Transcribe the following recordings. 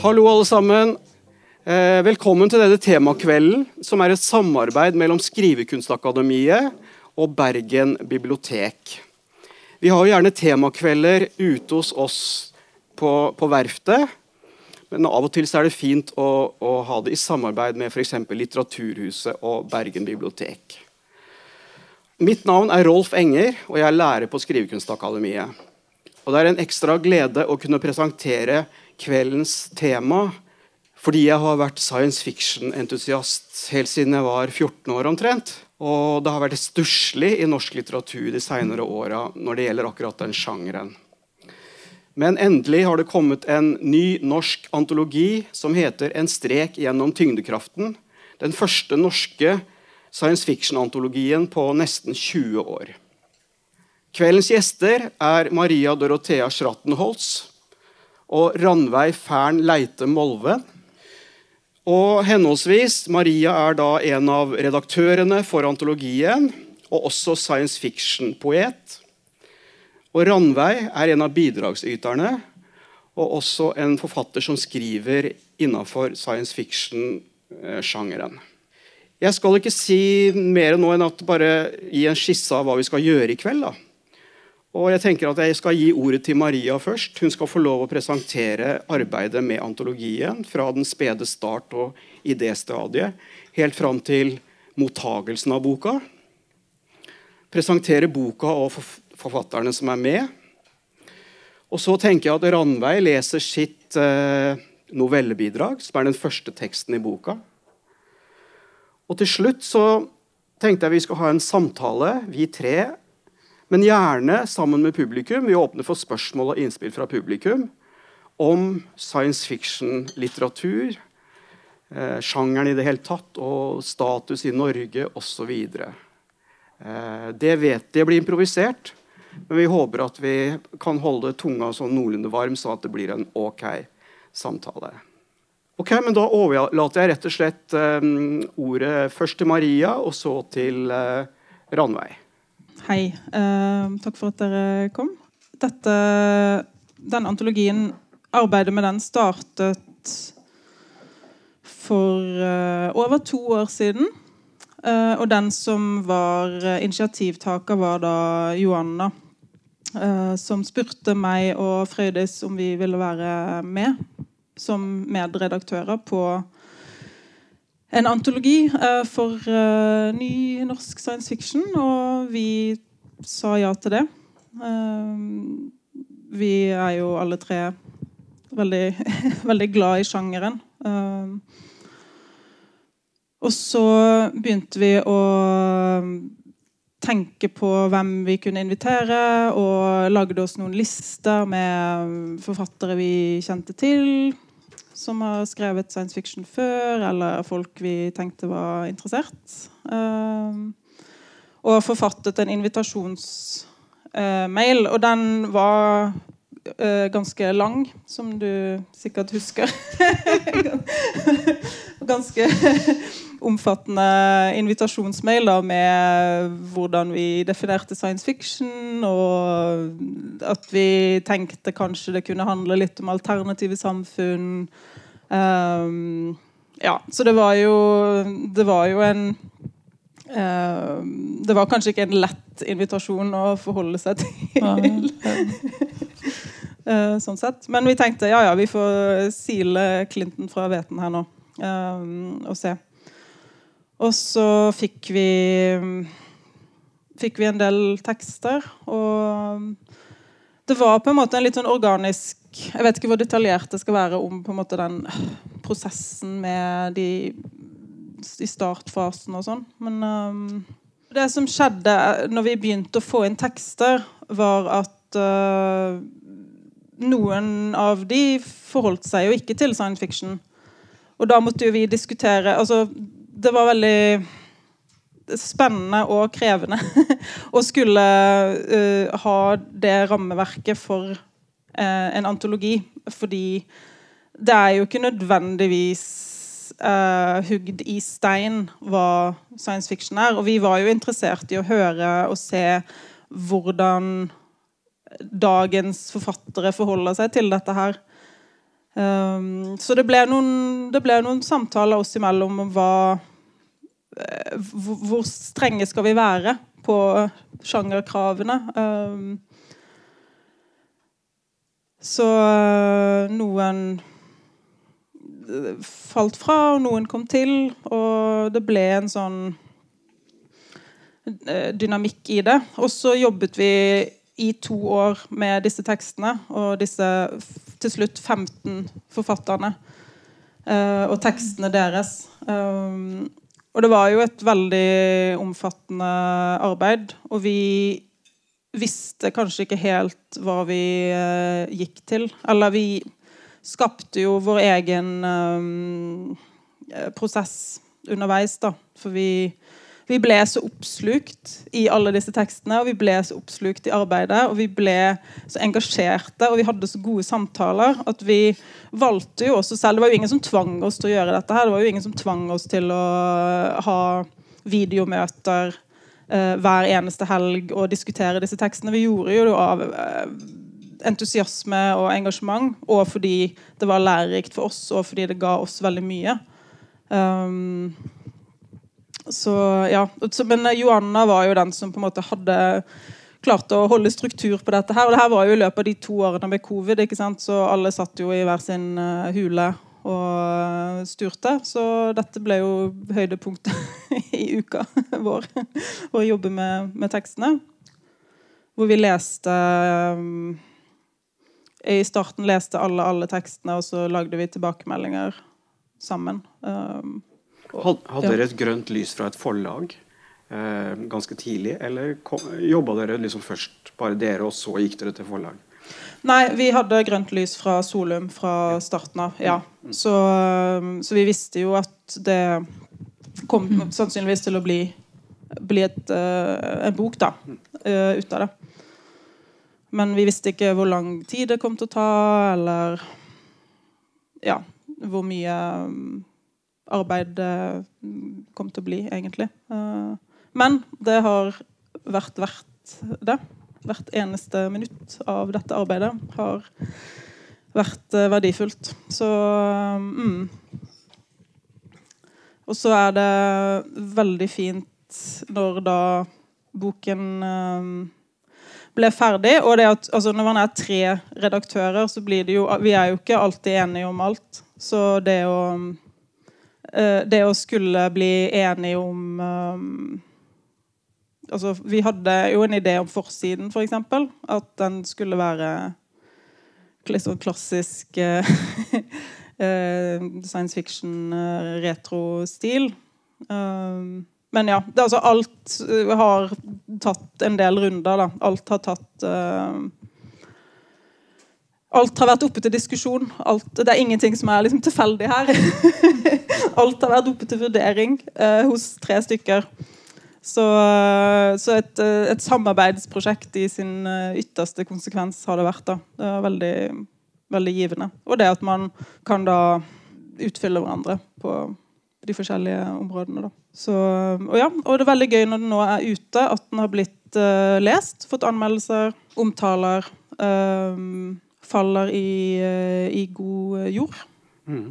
Hallo, alle sammen. Eh, velkommen til denne temakvelden, som er et samarbeid mellom Skrivekunstakademiet og Bergen bibliotek. Vi har jo gjerne temakvelder ute hos oss på, på verftet. Men av og til er det fint å, å ha det i samarbeid med f.eks. Litteraturhuset og Bergen bibliotek. Mitt navn er Rolf Enger, og jeg er lærer på Skrivekunstakademiet. Og Det er en ekstra glede å kunne presentere kveldens tema fordi jeg har vært science fiction-entusiast helt siden jeg var 14 år omtrent. Og det har vært stusslig i norsk litteratur de senere åra når det gjelder akkurat den sjangeren. Men endelig har det kommet en ny norsk antologi som heter 'En strek gjennom tyngdekraften'. Den første norske science fiction-antologien på nesten 20 år. Kveldens gjester er Maria Dorothea Schrattenholz, og Ranveig Fern Leite Molve. Og henholdsvis Maria er da en av redaktørene for antologien og også science fiction-poet. Og Ranveig er en av bidragsyterne og også en forfatter som skriver innafor science fiction-sjangeren. Jeg skal ikke si mer nå enn at bare gi en skisse av hva vi skal gjøre i kveld. da. Og jeg tenker at jeg skal gi ordet til Maria først. Hun skal få lov å presentere arbeidet med antologien fra den spede start og idéstadiet helt fram til mottagelsen av boka. Presentere boka og forfatterne som er med. Og så tenker jeg at Ranveig leser sitt eh, novellebidrag, som er den første teksten i boka. Og til slutt så tenkte jeg vi skal ha en samtale, vi tre, men gjerne sammen med publikum. Vi åpner for spørsmål og innspill fra publikum om science fiction-litteratur, eh, sjangeren i det hele tatt, og status i Norge osv. Eh, det vet det blir improvisert, men vi håper at vi kan holde tunga sånn noenlunde varm, sånn at det blir en ok samtale. Ok, men Da overlater jeg rett og slett eh, ordet først til Maria, og så til eh, Ranveig. Hei. Uh, takk for at dere kom. Dette, den antologien, arbeidet med den startet for uh, over to år siden. Uh, og den som var initiativtaker, var da Joanna. som spurte meg og Frøydis om vi ville være med som medredaktører på en antologi uh, for uh, ny norsk science fiction, og vi sa ja til det. Uh, vi er jo alle tre veldig, veldig glad i sjangeren. og så begynte vi å tenke på hvem vi kunne invitere, og lagde oss noen lister med forfattere vi kjente til som har skrevet science fiction før, eller folk vi tenkte var interessert. Og og forfattet en invitasjonsmail, uh, og den var uh, ganske lang, som du sikkert husker. ganske omfattende invitasjonsmail da, med hvordan vi definerte science fiction, og at vi tenkte kanskje det kunne handle litt om alternative samfunn. Um, ja, så det var jo Det var jo en uh, Det var kanskje ikke en lett invitasjon å forholde seg til. uh, sånn sett. Men vi tenkte ja, ja, vi får sile Clinton fra hveten her nå. Um, og se. Og så fikk vi fikk vi en del tekster. Og det var på en måte en litt sånn organisk Jeg vet ikke hvor detaljert det skal være om på en måte den prosessen med de i startfasen og sånn. Men um, det som skjedde når vi begynte å få inn tekster, var at uh, noen av de forholdt seg jo ikke til science fiction. Og da måtte jo vi diskutere altså, Det var veldig spennende og krevende å skulle uh, ha det rammeverket for uh, en antologi. Fordi det er jo ikke nødvendigvis uh, hugd i stein hva science fiction er. Og vi var jo interessert i å høre og se hvordan dagens forfattere forholder seg til dette her. Um, så det ble, noen, det ble noen samtaler oss imellom om hva eh, Hvor strenge skal vi være på sjangerkravene? Um, så uh, noen falt fra, og noen kom til, og det ble en sånn dynamikk i det. Og så jobbet vi i to år med disse tekstene og disse til slutt 15 forfatterne uh, og tekstene deres. Um, og det var jo et veldig omfattende arbeid, og vi visste kanskje ikke helt hva vi uh, gikk til. Eller vi skapte jo vår egen um, prosess underveis, da. For vi vi ble så oppslukt i alle disse tekstene, og vi ble så oppslukt i arbeidet, og vi ble så engasjerte, og vi hadde så gode samtaler at vi valgte jo også selv Det var jo ingen som tvang oss til å gjøre dette her. Det var jo ingen som tvang oss til å ha videomøter eh, hver eneste helg og diskutere disse tekstene. Vi gjorde jo det av eh, entusiasme og engasjement, og fordi det var lærerikt for oss, og fordi det ga oss veldig mye. Um, så, ja. Men eh, Joanna var jo den som på en måte hadde klart å holde struktur på dette. her, og det her var jo i løpet av de to årene med covid, ikke sant? så alle satt jo i hver sin uh, hule og styrte. sturte. Så dette ble jo høydepunktet i uka vår, å jobbe med, med, tekstene. Hvor vi leste I starten leste alle alle tekstene, og så lagde vi tilbakemeldinger sammen. Um, hadde dere et grønt lys fra et forlag eh, ganske tidlig, eller jobba dere liksom først bare dere, og så gikk dere til forlag? Nei, vi hadde grønt lys fra Solum fra starten av. ja. Mm. Så, eh, så vi visste jo at det kom sannsynligvis til å bli, bli et, uh, en bok da, uh, ut av det. Men vi visste ikke hvor lang tid det kom til å ta, eller ja, hvor mye arbeid kom til å bli, egentlig. Eh, men det har vært verdt det. Hvert eneste minutt av dette arbeidet har vært eh, verdifullt. Så mm. Og så er det veldig fint når da boken ble ferdig. Og det at altså når man er tre redaktører, så blir det jo Vi er jo ikke alltid enige om alt. Så det å Eh, det å skulle bli enige om um, altså, Vi hadde jo en idé om forsiden, f.eks. For at den skulle være litt sånn klassisk uh, science fiction-retro-stil. Um, men ja. Det, altså, alt har tatt en del runder. Da. Alt har tatt uh, Alt har vært oppe til diskusjon. Alt, det er ingenting som er liksom tilfeldig her. Alt har vært oppe til vurdering eh, hos tre stykker. Så, uh, så et, uh, et, samarbeidsprosjekt i sin ytterste konsekvens har det vært. da. Det er veldig, veldig givende. Og det at man kan da utfylle hverandre på de forskjellige områdene. da. Så, og, ja, og det er veldig gøy når den nå er ute, at den har blitt lest, fått anmeldelser, omtaler. Um, faller i, eh, i god eh, jord. Mm.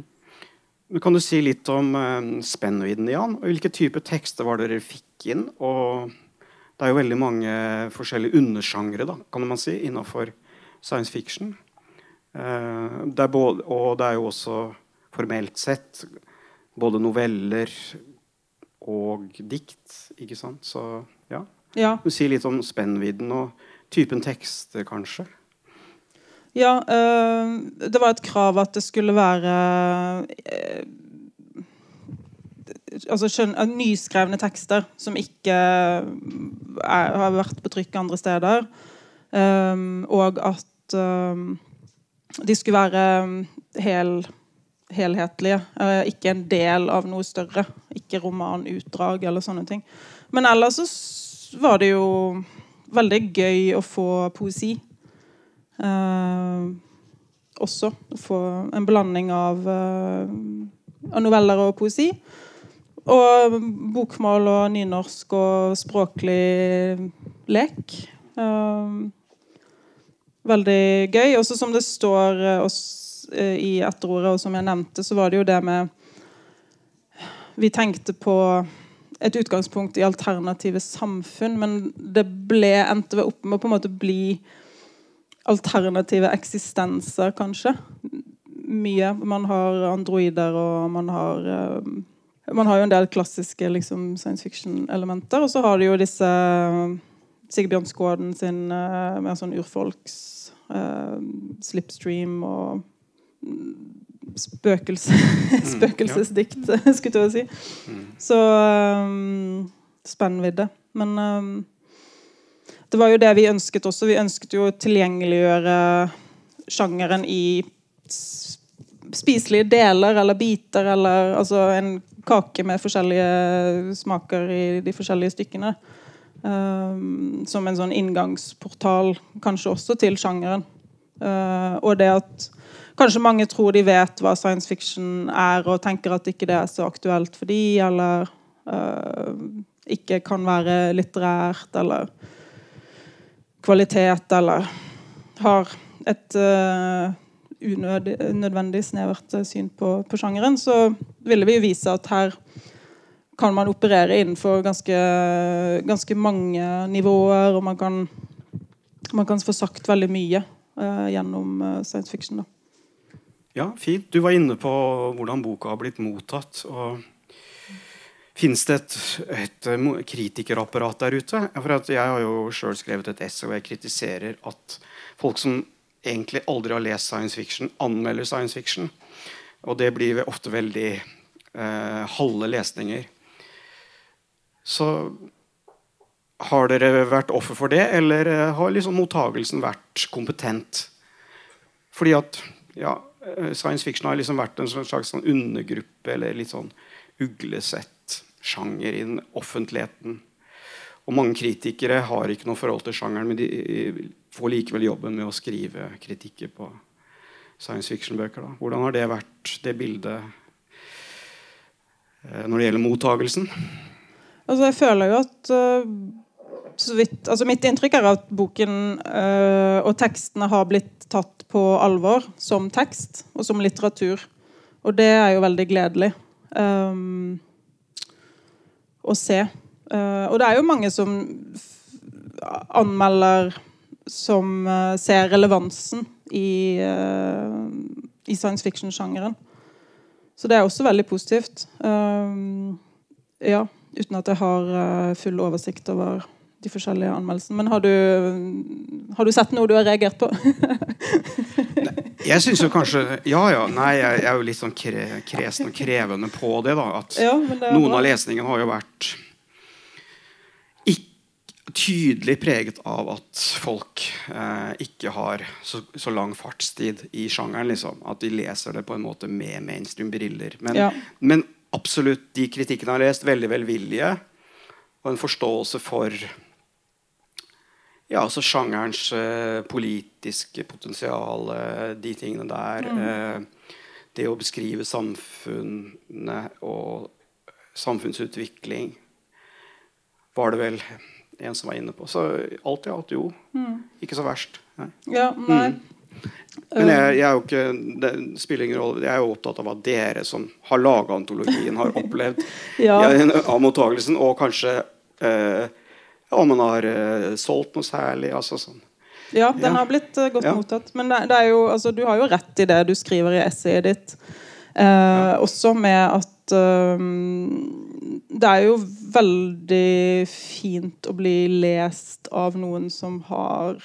Kan du si litt om uh, spennvidden, Jan? Og hvilke typer tekster var det dere fikk inn? Og det er jo veldig mange forskjellige undersjangre da, kan man si, innenfor science fiction. Det både, og det er jo også formelt sett både noveller og dikt. ikke sant? Så ja. ja. Du sier litt om spennvidden og typen tekster, kanskje. Ja, øh, det var et krav at det skulle være øh, altså skjøn, nyskrevne tekster som ikke er, har vært på trykk andre steder. Og at de skulle være hel, helhetlige. Ikke en del av noe større. Ikke romanutdrag eller sånne ting. Men ellers så var det jo veldig gøy å få poesi. Uh, også få en blanding av, uh, av, noveller og poesi. Og bokmål og nynorsk og språklig lek. Uh, veldig gøy. Også som det står eh, eh, i etterordet, og som jeg nevnte, så var det jo det med Vi tenkte på et utgangspunkt i alternative samfunn, men det ble, endte opp med å på en måte bli alternative eksistenser, kanskje. Mye. Man har androider, og man har uh, Man har jo en del klassiske liksom, science fiction-elementer, og så har du jo disse Sigbjørn Skåden sin uh, mer sånn urfolks uh, slipstream og spøkelse, mm, spøkelsesdikt, skulle jeg si. Mm. Så um, spennvidde. Men um, det var jo det vi ønsket også. Vi ønsket jo å tilgjengeliggjøre sjangeren i spiselige deler eller biter, eller altså en kake med forskjellige smaker i de forskjellige stykkene. Um, som en sånn inngangsportal kanskje også til sjangeren. Uh, og det at kanskje mange tror de vet hva science fiction er, og tenker at ikke det er så aktuelt for de, eller uh, ikke kan være litterært, eller kvalitet, eller har et uh, unødvendig snevert syn på, på sjangeren, så ville vi jo vise at her kan man operere innenfor ganske, ganske mange nivåer, og man kan, man kan få sagt veldig mye uh, gjennom science fiction. Da. Ja, fint. Du var inne på hvordan boka har blitt mottatt. og Fins det et, et, eh, kritikerapparat der ute? Jeg har jo sjøl skrevet et essay hvor jeg kritiserer at folk som egentlig aldri har lest science fiction, anmelder science fiction. Og det blir ofte veldig eh, halve lesninger. Så har dere vært offer for det, eller eh, har liksom mottagelsen vært kompetent? Fordi at ja, eh, science fiction har liksom vært en slags sånn undergruppe eller litt sånn uglesett sjanger i den offentligheten. Og mange kritikere har ikke noe forhold til sjangeren, men de får likevel jobben med å skrive kritikker på science fiction-bøker. Hvordan har det vært, det bildet, eh, når det gjelder mottagelsen? Altså, jeg føler jo at så vidt, altså Mitt inntrykk er at boken uh, og tekstene har blitt tatt på alvor som tekst og som litteratur. Og det er jo veldig gledelig um, å se. Uh, og det er jo mange som anmelder som ser relevansen i, i science fiction-sjangeren. Så det er også veldig positivt. Ja. Uten at jeg har full oversikt over de forskjellige anmeldelsene. Men har du, har du sett noe du har reagert på? jeg syns jo kanskje Ja, ja. Nei, jeg, er jo litt sånn kre, kresen og krevende på det. da At ja, det noen bra. av lesningene har jo vært tydelig preget av at folk eh, ikke har så, så, lang fartstid i sjangeren. liksom At de leser det på en måte med mainstream-briller. Men, ja. men absolutt de kritikkene jeg har lest, veldig velvillige. Og en forståelse for ja, altså sjangerens uh, politiske potensial, uh, de tingene der. Uh, det å beskrive samfunnet og samfunnsutvikling var det vel en som var inne på. Så alt i alt, jo. Mm. Ikke så verst. Nei. Ja, nei. Mm. Men jeg, jeg, er jo ikke det spiller ingen rolle. Jeg er jo opptatt av hva dere som har laga antologien, har opplevd ja. av mottagelsen, og kanskje eh, om man har uh, solgt noe særlig. altså sånn. Ja, den har blitt uh, godt ja. mottatt. Men det, det jo, altså, du har jo rett i det du skriver i essayet ditt. Uh, ja. Også med at uh, det er jo veldig fint å bli lest av noen som har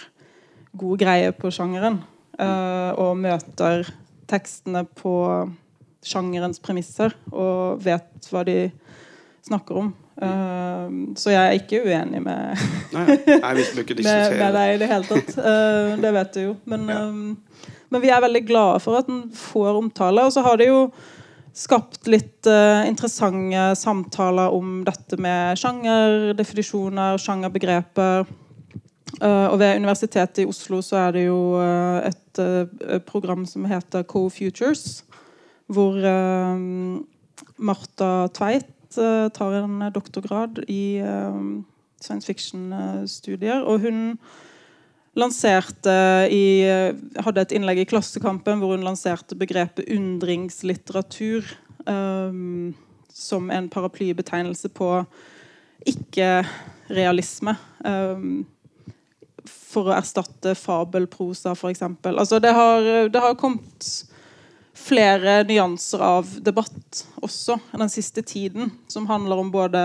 god greie på sjangeren. Uh, og møter tekstene på sjangerens premisser og vet hva de snakker om. Uh, så jeg er ikke uenig med, nei, nei, med, med, deg i det hele tatt. Uh, det vet du jo. Men, ja. um, men, vi er veldig glade for at den får omtale. Og så har det jo skapt litt uh, interessante samtaler om dette med sjangerdefinisjoner, sjangerbegreper. Uh, og ved Universitetet i Oslo så er det jo uh, et program som heter Co-Futures, hvor Marta Tveit tar en doktorgrad i science fiction-studier. Og hun lanserte i, hadde et innlegg i Klassekampen hvor hun lanserte begrepet undringslitteratur um, som en paraplybetegnelse på ikke-realisme. Um, for å erstatte fabelprosa, f.eks. Altså, det, det har kommet flere nyanser av debatt også den siste tiden, som handler om både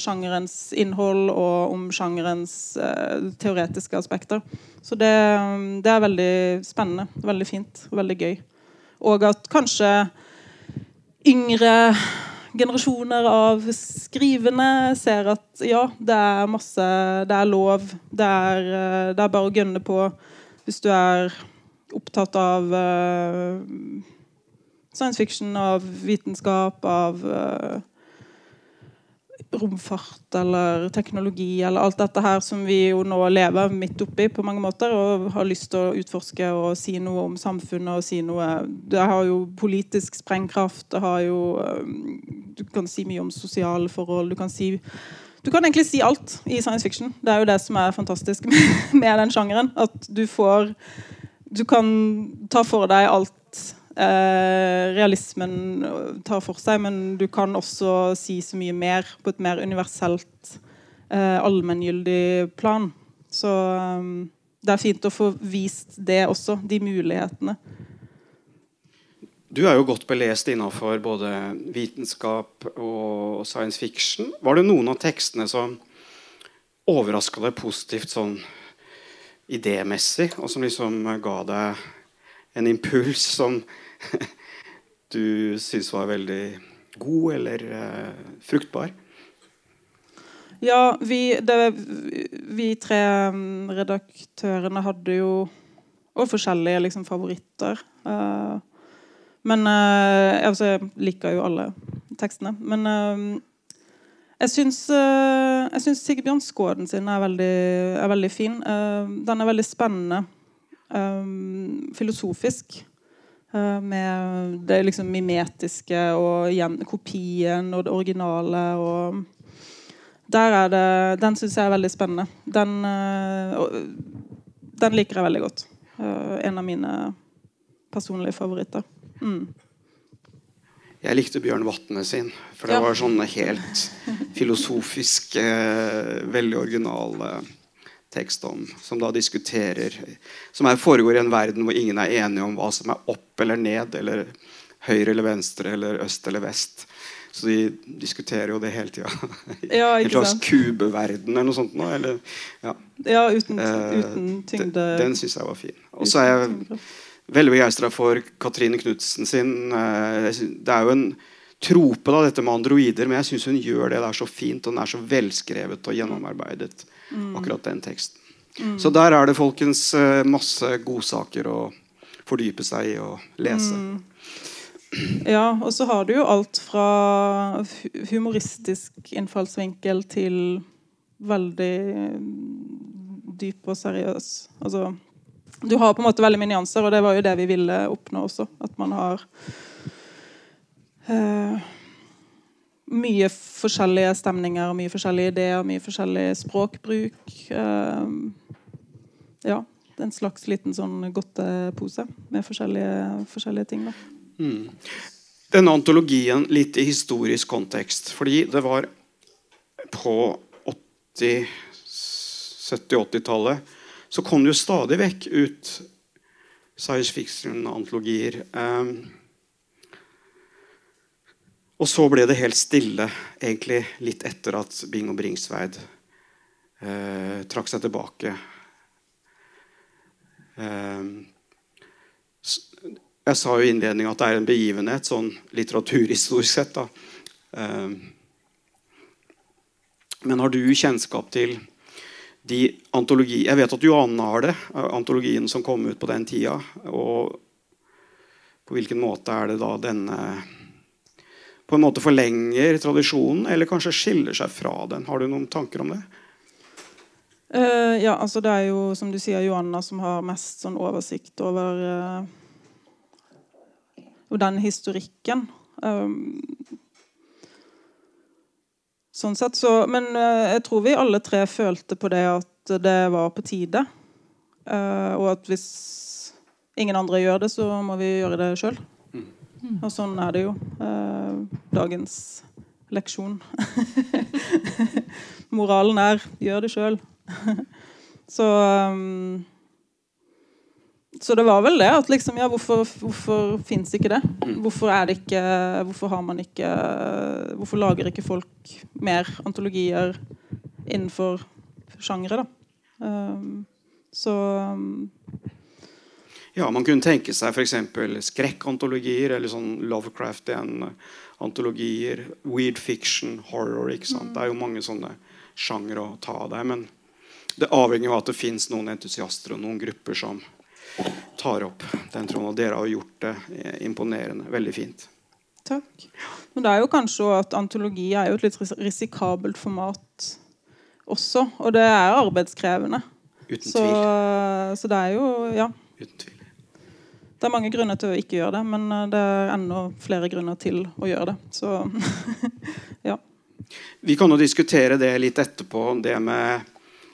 sjangerens innhold og om sjangerens eh, teoretiske aspekter. Så det, det, er veldig spennende, veldig fint veldig gøy. Og at kanskje yngre generasjoner av skrivende ser at ja, det er masse Det er lov. Det er, eh, det er bare å gønne på hvis du er opptatt av uh, science fiction, av vitenskap, av uh, romfart eller teknologi eller alt dette her som vi jo nå lever midt oppi på mange måter og har lyst til å utforske og si noe om samfunnet og si noe Det har jo politisk sprengkraft, det har jo Du kan si mye om sosiale forhold, du kan si du kan egentlig si alt i science fiction. Det er jo det som er fantastisk med den sjangeren. At du får Du kan ta for deg alt eh, realismen tar for seg, men du kan også si så mye mer på et mer universelt, eh, allmenngyldig plan. Så um, det er fint å få vist det også, de mulighetene. Du er jo godt belest innenfor både vitenskap og science fiction. Var det noen av tekstene som overraska deg positivt sånn idémessig, og som liksom ga deg en impuls som du syns var veldig god eller uh, fruktbar? Ja, vi, det, vi tre um, redaktørene hadde jo og forskjellige liksom, favoritter. Uh, men uh, altså, Jeg liker jo alle tekstene. Men uh, jeg syns, uh, Sigbjørn Skåden sin er veldig, er veldig fin. den er veldig spennende. Um, filosofisk. Eh, med det liksom mimetiske og igjen, kopien og det originale. og der er det, Den syns jeg er veldig spennende. Den, eh, den, liker jeg veldig godt. Eh, en av mine personlige favoritter. Mm. Jeg likte Bjørn Vatne sin. For det ja. var sånn helt filosofisk, veldig original tekst om, som da diskuterer Som foregår i en verden hvor ingen er enige om hva som er opp eller ned, eller høyre eller venstre, eller øst eller vest. Så de diskuterer jo det hele tida. Ja, en slags kubeverden eller noe sånt. Nå, eller, ja. ja. uten, eh, uten tyngde. Den, den syns jeg var fin. Og så er jeg veldig begeistra for Katrine Knutsen sin. Eh, det er jo en trope, da, dette med androider, men jeg syns hun gjør det der så fint. Og den er så velskrevet og gjennomarbeidet. Mm. akkurat den teksten. Mm. Så der er det folkens eh, masse godsaker å fordype seg i og lese. Mm. Ja, og så har du jo alt fra humoristisk innfallsvinkel til veldig dyp og seriøs. Altså, du har på en måte veldig mye nyanser, og det var jo det vi ville oppnå også. At man har uh, mye forskjellige stemninger, mye forskjellige ideer, mye forskjellig språkbruk. Uh, ja, en slags liten sånn godtepose med forskjellige, forskjellige ting. Mm. Denne antologien litt i historisk kontekst. Fordi det var på 80-, 70-80-tallet så kom det jo stadig vekk ut science fiction-antologier. Um, og så ble det helt stille, egentlig litt etter at Bing og Bringsveid eh, trakk seg tilbake. Eh, jeg sa jo i innledningen at det er en begivenhet, sånn litteraturhistorisk sett. Eh, men har du kjennskap til de antologi... Jeg vet at Johanne har det, antologien som kom ut på den tida. Og på hvilken måte er det da denne på en måte forlenger tradisjonen, eller kanskje skiller seg fra den. Har du noen tanker om det? Uh, ja, altså Det er jo som du sier, Joanna som har mest sånn oversikt over uh, den historikken. Um, sånn sett så, Men uh, jeg tror vi alle tre følte på det at det var på tide. Og at hvis ingen andre gjør det, så må vi gjøre det sjøl. Og sånn er det jo. Eh, dagens leksjon. Moralen er gjør det sjøl. så um, så det var vel det. at liksom, ja, Hvorfor, hvorfor fins ikke det? Hvorfor er det ikke Hvorfor har man ikke Hvorfor lager ikke folk mer antologier innenfor sjangre, da? Um, så um, Ja, man kunne tenke seg f.eks. skrekkantologier eller sånn Lovecraftian-antologier. Weird fiction, horror. ikke sant? Det er jo mange sånne sjangere å ta av der. Men det avhenger av at det fins noen entusiaster og noen grupper som tar opp den tråden. Og dere har gjort det imponerende. Veldig fint. Takk. Men det er jo kanskje at antologi er jo et litt risikabelt format også. Og det er arbeidskrevende. Uten så, tvil. så det er jo Ja. Uten tvil. Det er mange grunner til å ikke gjøre det, men eh, det er enda flere grunner til å gjøre det. Så ja. Vi kan jo diskutere det litt etterpå, det med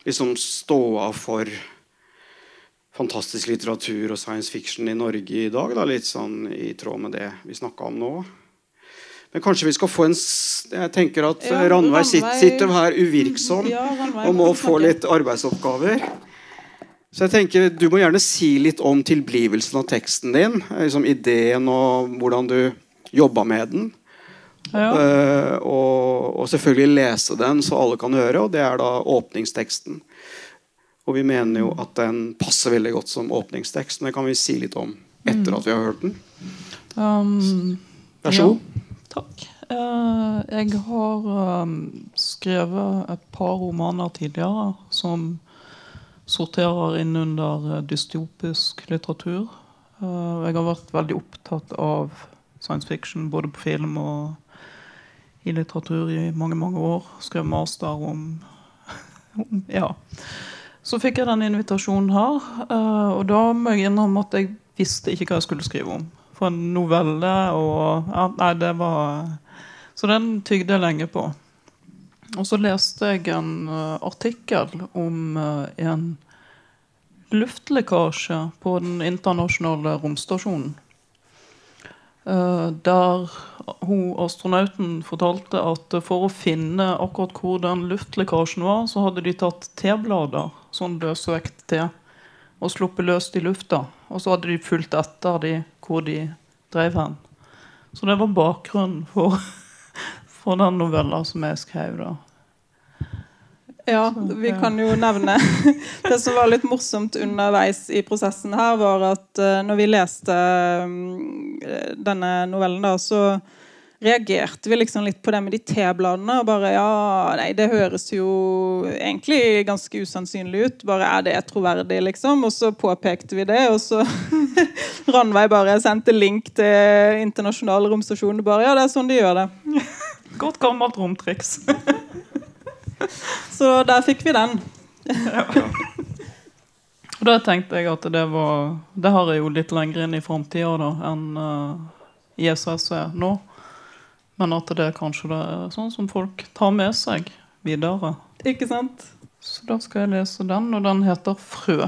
liksom ståa for fantastisk litteratur og science fiction i Norge i dag. Da, litt sånn i tråd med det vi snakka om nå. Men kanskje vi skal få en Jeg tenker at Ja, Ranveig sit- sitter her uvirksom Ja, Ranveig og må få litt arbeidsoppgaver. Så jeg tenker Du må gjerne si litt om tilblivelsen av teksten din. eh, Liksom ideen og hvordan du jobba med den. Ja. Uh, og, og selvfølgelig lese den så alle kan høre, og det er da åpningsteksten. Og vi mener jo at den passer veldig godt som åpningstekst. Men det kan vi si litt om etter at vi har hørt den. Um, Vær så ja, god. Takk. Uh, jeg har um, skrevet et par romaner tidligere som sorterer inn under eh, dystopisk litteratur. Eh, jeg har vært veldig opptatt av science fiction både på film og i litteratur i mange mange år. Skrev master om, om Ja. Så fikk jeg den invitasjonen her, eh, og da må jeg innrømme at jeg visste ikke hva jeg skulle skrive om. For en novelle og ja, Nei, det var Så den tygde jeg lenge på. Og så leste jeg en uh, artikkel om uh, en luftlekkasje på den internasjonale romstasjonen. Uh, der hun astronauten fortalte at for å finne akkurat hvor den luftlekkasjen var, så hadde de tatt T-blader, sånn løsvekt T, og sluppet løst i lufta. Og så hadde de fulgt etter de hvor de drev hen. Så det var bakgrunnen for, for den novella som jeg skrev. da. Ja, vi kan jo nevne Det som var litt morsomt underveis i prosessen her, var at eh, når vi leste mm, denne novellen, da, så reagerte vi liksom litt på det med de T-bladene. Og bare ja, nei, det høres jo egentlig ganske usannsynlig ut. Bare er det troverdig, liksom? Og så påpekte vi det, og så Ranveig bare sendte link til internasjonal romstasjon. Bare ja, det er sånn de gjør det. Godt gammelt romtriks. Så der fikk vi den. Og da tenkte jeg at det var Det har jeg jo litt lenger inn i framtida enn uh, ISS er nå. Men at det kanskje det er sånn som folk tar med seg videre. Ikke sant? Så da skal jeg lese den, og den heter Frø.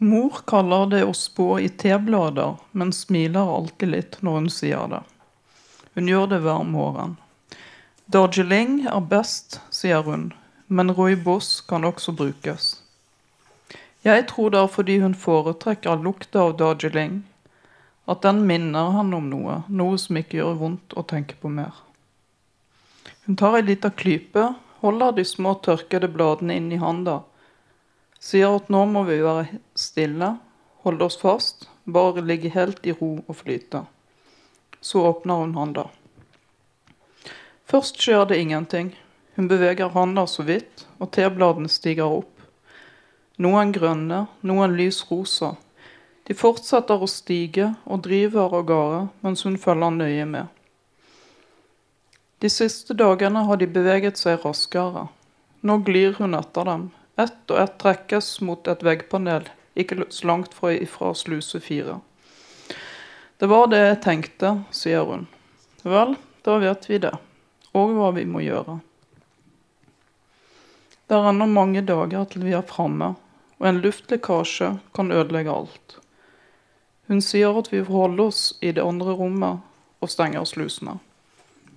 Mor kaller det å spå i teblader, men smiler alltid litt når hun sier det. Hun gjør det hver morgen. Darjeeling er best, sier hun, men rooibos kan også brukes. Jeg tror det er fordi hun foretrekker lukta av Darjeeling, at den minner han om noe, noe som ikke gjør vondt å tenke på mer. Hun tar ei lita klype, holder de små tørkede bladene inn i handa, sier at nå må vi være stille, holde oss fast, bare ligge helt i ro og flyte. Så åpner hun handa. Først skjer det ingenting. Hun beveger handa så vidt, og tebladene stiger opp. Noen grønne, noen lys rosa. De fortsetter å stige og driver av gårde mens hun følger nøye med. De siste dagene har de beveget seg raskere. Nå glir hun etter dem. Ett og ett trekkes mot et veggpanel ikke så langt fra ifra sluse fire. Det var det jeg tenkte, sier hun. Vel, da vet vi det. Og hva vi må gjøre. Det er ennå mange dager til vi er framme, og en luftlekkasje kan ødelegge alt. Hun sier at vi får holde oss i det andre rommet og stenger slusene.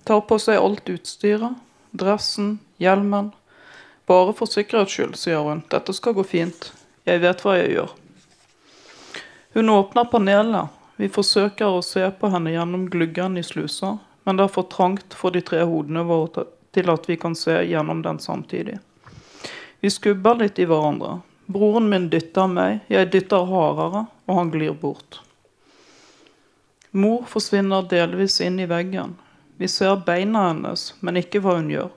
Tar på seg alt utstyret, dressen, hjelmen. Bare for sikkerhets skyld, sier hun. Dette skal gå fint. Jeg vet hva jeg gjør. Hun åpner panelet. Vi forsøker å se på henne gjennom gluggen i slusa, men det er for trangt for de tre hodene våre til at vi kan se gjennom den samtidig. Vi skubber litt i hverandre. Broren min dytter meg, jeg dytter hardere, og han glir bort. Mor forsvinner delvis inn i veggen. Vi ser beina hennes, men ikke hva hun gjør.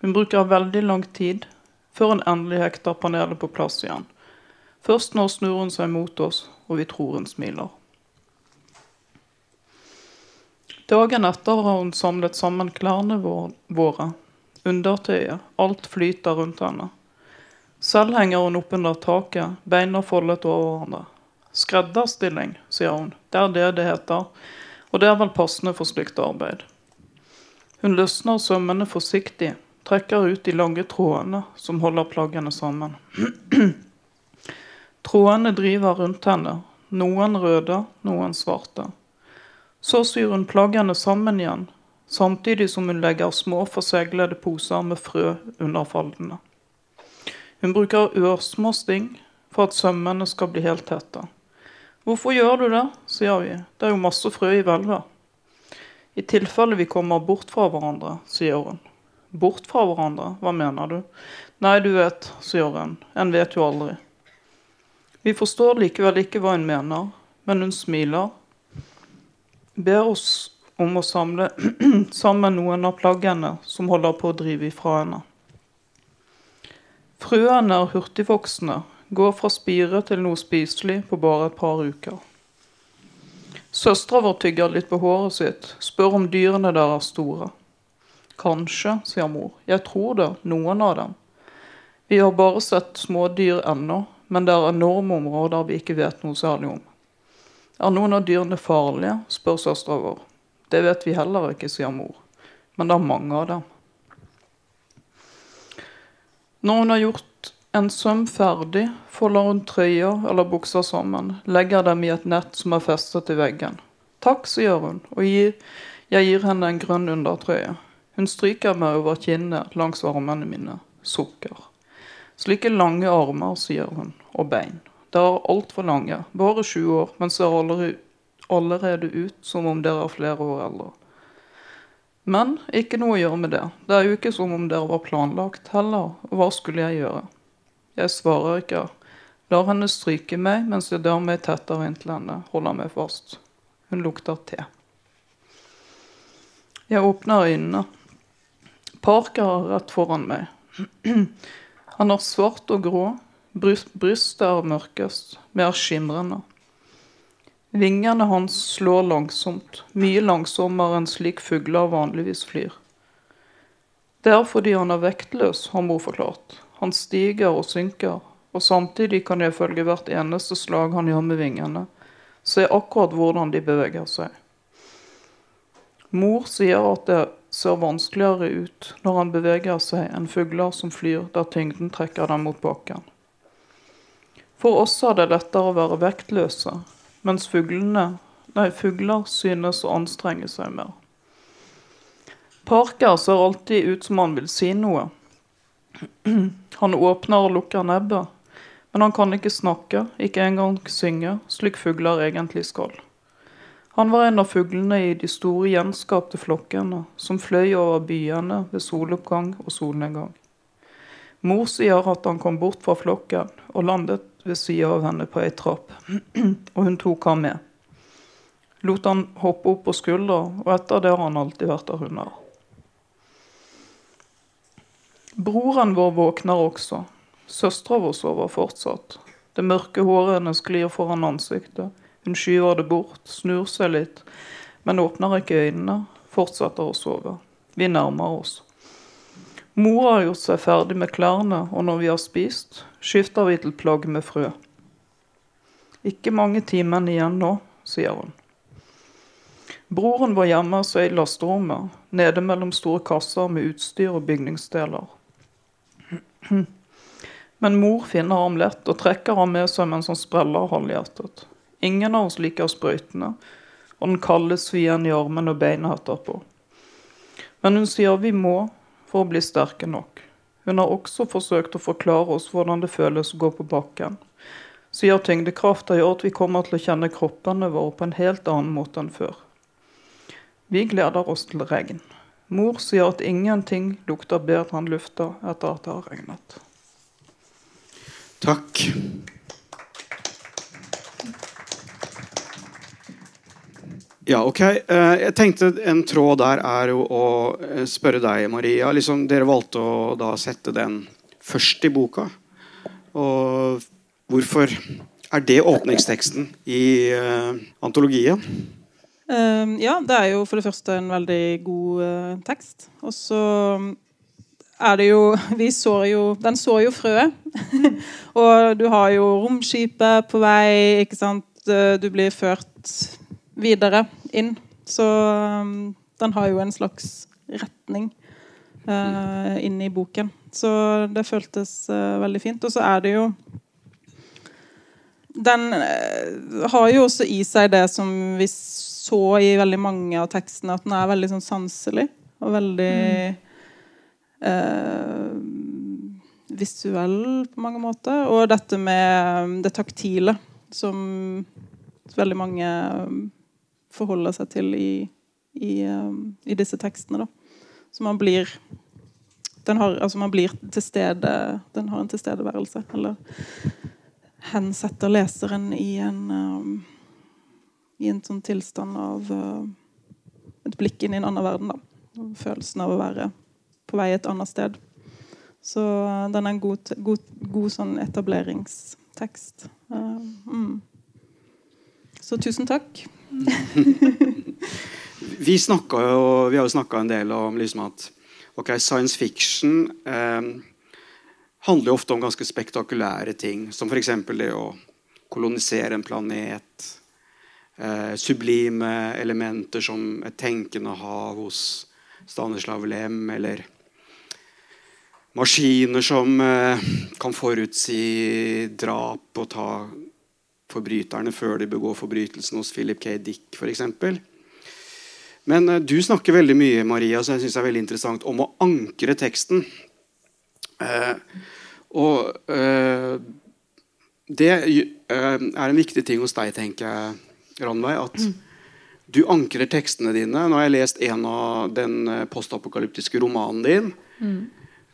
Hun bruker veldig lang tid før hun endelig hekter panelet på plass igjen. Først nå snur hun seg mot oss, og vi tror hun smiler. Dagen etter har hun samlet sammen klærne våre, undertøyet, alt flyter rundt henne. Selv henger hun oppunder taket, beina foldet over hverandre. Skredderstilling, sier hun, det er det det heter, og det er vel passende for slikt arbeid. Hun løsner sømmene forsiktig, trekker ut de lange trådene som holder plaggene sammen. trådene driver rundt henne, noen røde, noen svarte. Så syr hun plaggene sammen igjen, samtidig som hun legger små forseglede poser med frø under faldene. Hun bruker ørsmå sting for at sømmene skal bli helt tette. Hvorfor gjør du det, sier vi, det er jo masse frø i hvelvet. I tilfelle vi kommer bort fra hverandre, sier hun. Bort fra hverandre, hva mener du? Nei, du vet, sier hun, en vet jo aldri. Vi forstår likevel ikke hva hun mener, men hun smiler ber oss om å samle sammen noen av plaggene som holder på å drive ifra henne. Frøene er hurtigvoksende, går fra spire til noe spiselig på bare et par uker. Søstera vår tygger litt på håret sitt, spør om dyrene der er store. Kanskje, sier mor. Jeg tror det, noen av dem. Vi har bare sett smådyr ennå, men det er enorme områder vi ikke vet noe særlig om. Er noen av dyrene farlige, spør søstera vår. Det vet vi heller ikke, sier mor. Men det er mange av dem. Når hun har gjort en søm ferdig, folder hun trøya eller buksa sammen, legger dem i et nett som er festet til veggen. Takk, sier hun, og jeg gir henne en grønn undertrøye. Hun stryker meg over kinnet langs armene mine. Sukker. Slike lange armer, sier hun, og bein. Dere er altfor lange, bare sju år, men ser allerede ut som om dere er flere år eldre. Men ikke noe å gjøre med det. Det er jo ikke som om dere var planlagt heller, hva skulle jeg gjøre? Jeg svarer ikke. Lar henne stryke meg mens jeg drar meg tettere inntil henne, holder meg fast. Hun lukter te. Jeg åpner øynene. Parker er rett foran meg. Han er svart og grå, Brystet er mørkest, mer skimrende. Vingene hans slår langsomt, mye langsommere enn slik fugler vanligvis flyr. Det er fordi han er vektløs, har mor forklart. Han stiger og synker, og samtidig kan jeg følge hvert eneste slag han gjør med vingene, se akkurat hvordan de beveger seg. Mor sier at det ser vanskeligere ut når han beveger seg enn fugler som flyr der tyngden trekker dem mot bakken. For oss er det lettere å være vektløse, mens fuglene, nei, fugler synes å anstrenge seg mer. Parker ser alltid ut som han vil si noe. Han åpner og lukker nebbet, men han kan ikke snakke, ikke engang synge, slik fugler egentlig skal. Han var en av fuglene i de store gjenskapte flokkene som fløy over byene ved soloppgang og solnedgang. Mor sier at han kom bort fra flokken og landet ved sida av henne på ei trapp, og hun tok ham med. Lot han hoppe opp på skuldra, og etter det har han alltid vært der hun er. Broren vår våkner også. Søstera vår sover fortsatt. Det mørke håret hennes glir foran ansiktet. Hun skyver det bort, snur seg litt, men åpner ikke øynene, fortsetter å sove. Vi nærmer oss. Mor har gjort seg ferdig med klærne, og når vi har spist, skifter vi til plagg med frø. Ikke mange timene igjen nå, sier hun. Broren var hjemme så i lasterommet, nede mellom store kasser med utstyr og bygningsdeler. Men mor finner ham lett og trekker ham med seg mens han spreller halvhjertet. Ingen av oss liker sprøytene, og den kalde svien i armen og beina etterpå. Men hun sier vi må for å bli sterke nok. Hun har også forsøkt å forklare oss hvordan det føles å gå på bakken. Sier tyngdekrafta gjør at vi kommer til å kjenne kroppene våre på en helt annen måte enn før. Vi gleder oss til regn. Mor sier at ingenting lukter bedre enn lufta etter at det har regnet. Takk. Ja, ok. Eh, Jeg tenkte En tråd der er jo å eh, spørre deg, Maria. Liksom, dere valgte å da sette den først i boka. Og hvorfor er det åpningsteksten i uh, antologien? Eh, ja, det er jo for det første en veldig god eh, tekst. Og så er det jo Vi sår jo Den sår jo frøet. og du har jo romskipet på vei, ikke sant. Eh, Du blir ført videre inn. Så um, den har jo en slags retning uh, inn i boken. Så det føltes uh, veldig fint. Og så er det jo den uh, har jo også i seg det som vi så i veldig mange av tekstene, at den er veldig sånn sanselig og veldig eh, visuell på mange måter. Og dette med det taktile, som veldig mange eh, forholder seg til i, i, eh, i disse tekstene. Da. Så man blir den har, altså man blir til stede Den har en tilstedeværelse. Eller hensetter leseren i en um, I en sånn tilstand av uh, et blikk inn i en annen verden. da. Følelsen av å være på vei et annet sted. Så uh, den er en god, god, god sånn etableringstekst. Uh, mm. Så tusen takk. Vi, jo, vi har jo snakka en del om liksom at ok, science fiction eh, handler jo ofte om ganske spektakulære ting. Som f.eks. det å kolonisere en planet. Eh, sublime elementer som et tenkende hav hos Stanislav Lem. Eller maskiner som eh, kan forutsi drap og ta forbryterne før de begår forbrytelsen hos Philip K. Dick f.eks. Men eh, du snakker veldig mye Maria, så jeg synes det er veldig interessant, om å ankre teksten. Eh, og eh, det er en viktig ting hos deg, tenker jeg, Ranveig. At du ankrer tekstene dine. Nå har jeg lest en av den postapokalyptiske romanen din,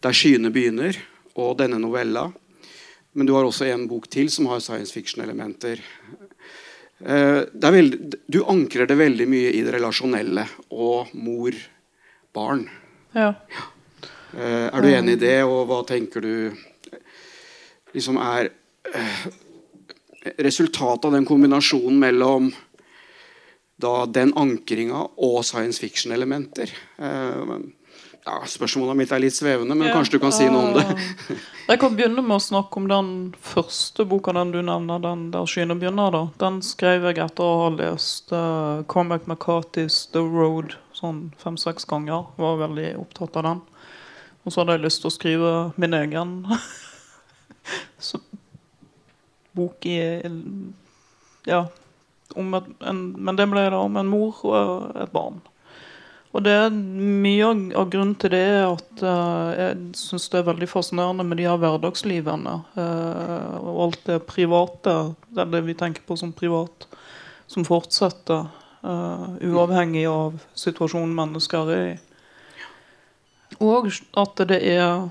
'Der skyene begynner', og denne novella. Men du har også en bok til som har science fiction-elementer. Eh, du ankrer det veldig mye i det relasjonelle og mor-barn. Ja. Eh, er du enig i det, og hva tenker du liksom er eh, resultatet av den kombinasjonen mellom da den ankringa og science fiction-elementer? Ja, spørsmålet mitt er litt svevende, men Ja. kanskje du kan si noe om det? Ah. Jeg kan begynne med å snakke om den første boka den du nevner, den der skyene begynner. da. Den skrev jeg etter å ha lest uh, Cormac McCarthy's The Road sånn fem-seks ganger. Var veldig opptatt av den. Og så hadde jeg lyst til å skrive min egen så, bok i Ja. Om et, en, men det ble da om en mor og et barn. Og det er Mye av, grunnen til det er at uh, jeg syns det er veldig fascinerende med de her hverdagslivene. Uh, og alt det private, det er det vi tenker på som privat, som fortsetter. Uh, uavhengig av situasjonen mennesker er i. Og at det er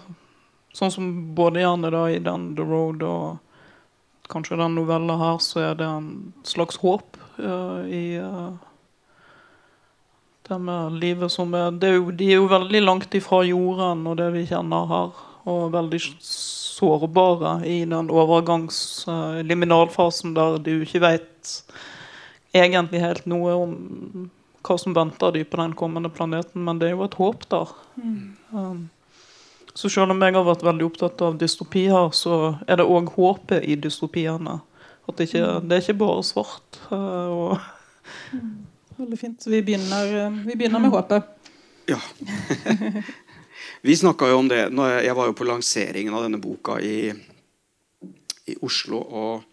sånn som både gjerne da i den The Road og kanskje den novella her, så er det en slags håp i eh, det med livet som er, det er jo, De er jo veldig langt ifra jorden og det vi kjenner her. Og veldig sårbare i den overgangsliminalfasen liminalfasen der du ikke vet egentlig helt noe om hva som venter de på den kommende planeten, men det er jo et håp der. Um, så selv om jeg har vært veldig opptatt av dystopi her, så er det òg håpet i dystopiene. At det ikke, det er ikke bare svart. eh, og Veldig fint. Så vi begynner, eh, vi begynner med håpet. Ja. Vi snakka jo om det når jeg, var jo på lanseringen av denne boka i, i Oslo. og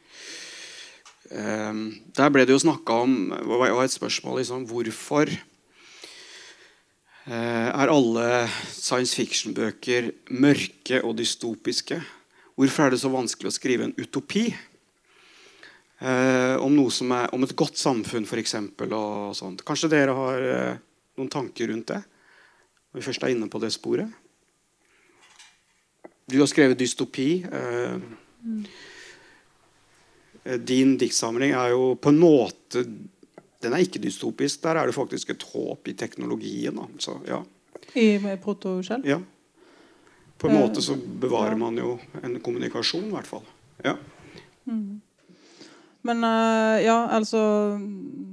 eh, Der ble det jo snakka om det var et spørsmål liksom, hvorfor eh, er alle science fiction-bøker mørke og dystopiske? Hvorfor er det så vanskelig å skrive en utopi? Eh, om, er, om, et godt samfunn, f.eks. Kanskje dere har eh, noen tanker rundt det? Når vi først er inne på det sporet. Du har skrevet dystopi. Eh, mm. din diktsamling er jo på en måte Den er ikke dystopisk. Der er det faktisk et håp i teknologien. Altså, ja. I protoskjell? Ja. På en måte så bevarer man jo en kommunikasjon, i hvert fall. Ja. Men uh, ja, altså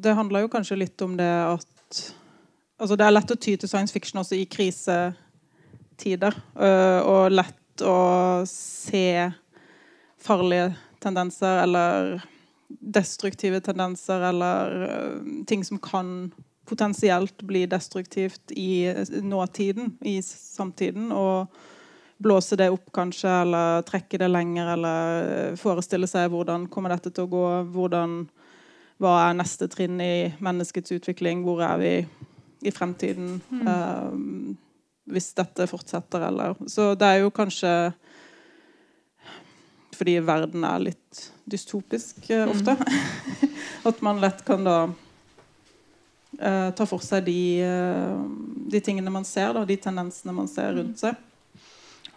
Det handler jo kanskje litt om det at altså Det er lett å ty til science fiction også i krisetider. Uh, og lett å se farlige tendenser eller destruktive tendenser eller uh, ting som kan potensielt bli destruktivt i nåtiden, i samtiden. og blåse det opp, kanskje, eller trekke det lenger, eller forestille seg hvordan kommer dette til å gå, hvordan, hva er neste trinn i menneskets utvikling, hvor er vi i fremtiden mm. um, hvis dette fortsetter, eller Så det er jo kanskje fordi verden er litt dystopisk uh, ofte. Mm. At man lett kan da uh, ta for seg de, uh, de tingene man ser, da, de tendensene man ser rundt seg.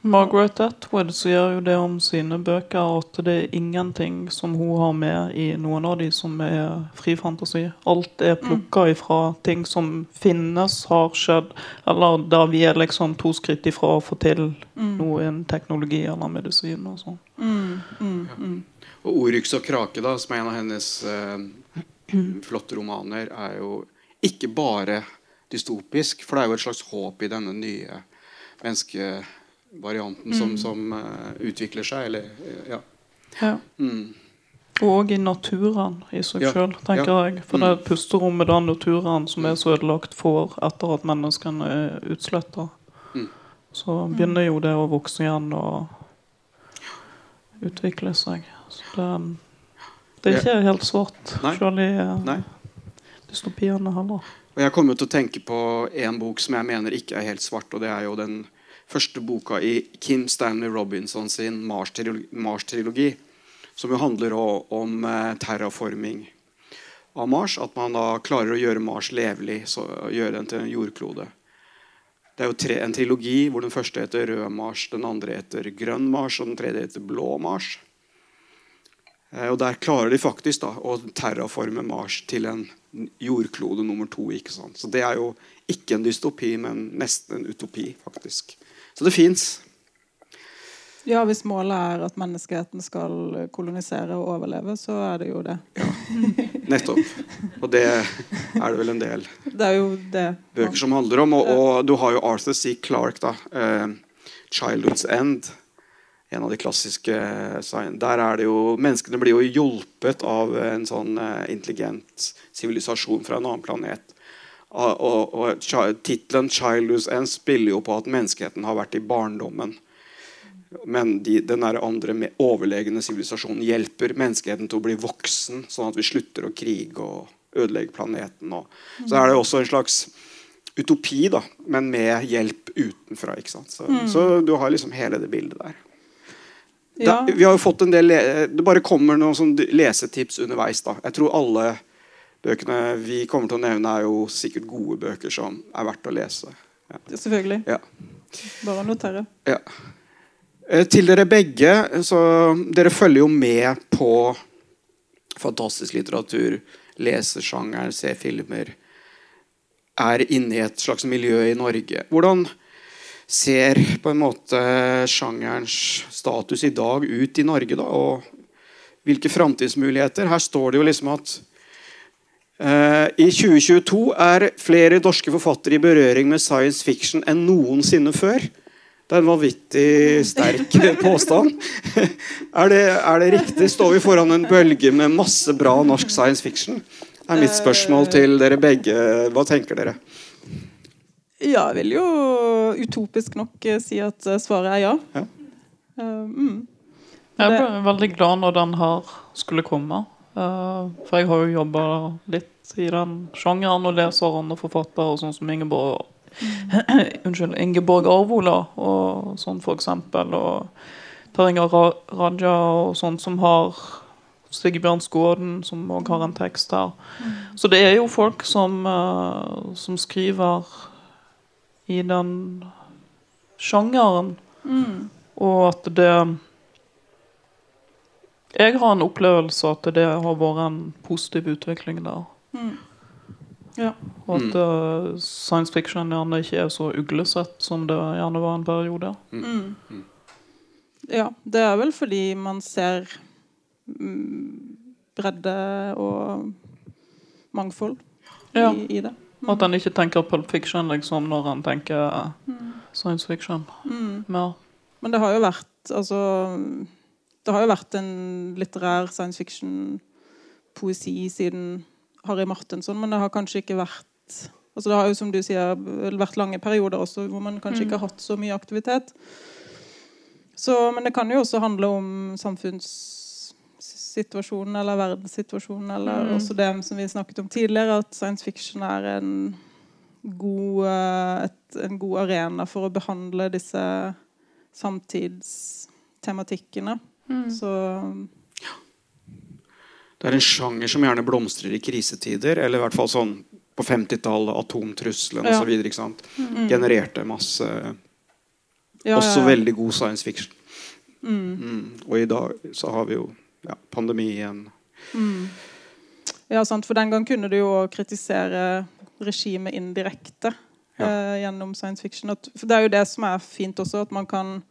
Margaret Atwood sier jo det om sine bøker at det er ingenting som hun har med i noen av de som er fri fantasi. Alt er plukka mm. ifra ting som finnes, har skjedd, eller da vi er liksom to skritt ifra å få til mm. noen teknologi eller medisin og sånn. Mm, mm, ja. Og 'Oryx og krake', da, som er en av hennes eh, flotte romaner, er jo ikke bare dystopisk, for det er jo et slags håp i denne nye menneske varianten som, mm. som uh, utvikler seg. Eller, ja. ja. Mm. Og i naturen i seg ja. sjøl, tenker ja. jeg. For mm. det er pusterommet den naturen som er så ødelagt for etter at menneskene er utsletta. Mm. Så begynner jo det å vokse igjen og utvikle seg. Så det, det er ikke helt svart, sjøl i Nei. dystopiene heller. Og Jeg kommer til å tenke på en bok som jeg mener ikke er helt svart, og det er jo den første boka i Kim Stanley Robinson sin Mars-trilogi, som jo handler om eh, terraforming av Mars. At man da klarer å gjøre Mars levelig, så gjøre den til en jordklode. Det er jo tre, en trilogi hvor den første heter Rød Mars, den andre heter Grønn Mars, og den tredje heter Blå Mars. Eh, og Der klarer de faktisk da å terraforme Mars til en jordklode nummer to. ikke sant? Så Det er jo ikke en dystopi, men nesten en utopi. faktisk. Så det fins. Ja, hvis målet er at menneskeheten skal kolonisere og overleve, så er det jo det. Ja, nettopp. Og det er det vel en del det er jo det. bøker som handler om. Og, og du har jo Arthur C. Clarke, da. Uh, 'Childhood's End'. En av de klassiske Der er det jo Menneskene blir jo hjulpet av en sånn eh, intelligent sivilisasjon fra en annen planet og, og, Tittelen 'Childhood's End' spiller jo på at menneskeheten har vært i barndommen. Men de, den andre med overlegne sivilisasjonen hjelper menneskeheten til å bli voksen, sånn at vi slutter å krige og ødelegge planeten. Og. Så er det også en slags utopi, da, men med hjelp utenfra. ikke sant? Så, mm. så du har liksom hele det bildet der. Ja. Da, vi har jo fått en del, Det bare kommer noen sånn lesetips underveis. da. Jeg tror alle bøkene vi kommer til å nevne, er jo sikkert gode bøker som er verdt å lese. Ja. Selvfølgelig. Ja. Bare notere. Ja. Eh, til dere begge så Dere følger jo med på fantastisk litteratur, leser sjangeren, ser filmer. Er inne i et slags miljø i Norge. Hvordan ser på en måte sjangerens status i dag ut i Norge? da, og hvilke framtidsmuligheter? Her står det jo liksom at I 2022 er flere norske forfattere i berøring med science fiction enn noensinne før. Det er en vanvittig sterk påstand. er, det, er, det, riktig? Står vi foran en bølge med masse bra norsk science fiction? Det er mitt spørsmål til dere begge. Hva tenker dere? Ja, jeg vil jo utopisk nok eh, si at eh, svaret er ja. Ja. Eh, mm. Jeg Det- ble veldig glad når den her skulle komme. Eh, for jeg har jo jobba litt i den sjangeren og leser andre forfattere, sånn som Ingeborg Unnskyld, Ingeborg Arvola og sånn for eksempel. Og Taringer Ra Raja og sånn som har Sigbjørn Skåden, som òg har en tekst her. Så det er jo folk som, eh, som skriver i den sjangeren. Mm. Og at det Jeg har en opplevelse at det har vært en positiv utvikling der. Mm. Ja. Og at uh, science fiction gjerne ikke er så uglesett som det gjerne var en periode. Mm. Ja, det er vel fordi man ser mm, bredde og mangfold Ja. i, i det. At en ikke tenker Pulp Fiction liksom når en tenker eh, science fiction. Mm. mer. Men det har jo vært altså Det har jo vært en litterær science fiction-poesi siden Harry Martensson, men det har kanskje ikke vært altså Det har jo som du sier vært lange perioder også hvor man kanskje ikke har hatt så mye aktivitet. Så, men det kan jo også handle om samfunnssituasjonen eller verdenssituasjonen, eller Mm. også det som vi snakket om tidligere, at science fiction er en god, eh, et, en god arena for å behandle disse samtidstematikkene. Så Det er en sjanger som gjerne blomstrer i krisetider, eller i hvert fall sånn på 50-tallet, atomtrusselen Ja. osv. Ja. mm. Genererte masse ja, Også ja, ja. veldig god science fiction. Mm, Mm. Og i dag så har vi jo ja, pandemien. mm. Ja, sant, for den gang kunne du jo kritisere regimet indirekte Ja. eh, gjennom science fiction. At, for det er jo det som er fint også, at man kan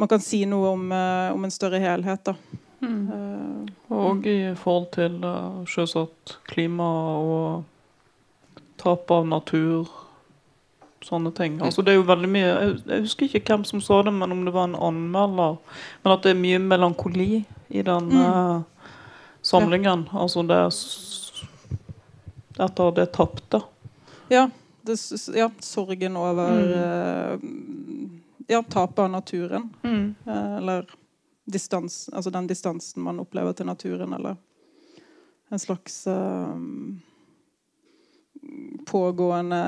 man kan si noe om, eh, om en større helhet. da. Eh, Og i forhold til uh, selvsagt klima og tap av natur. Sånne ting. Altså det er jo veldig mye jeg, jeg husker ikke hvem som sa det, men om det var en anmelder. Men at det er mye melankoli i den Mm. eh, samlingen. Altså det er Etter det tapte. ja, det, ja, sorgen over eh, ja, tapet av naturen. Mm. eller distans, altså den distansen man opplever til naturen, eller en slags um, pågående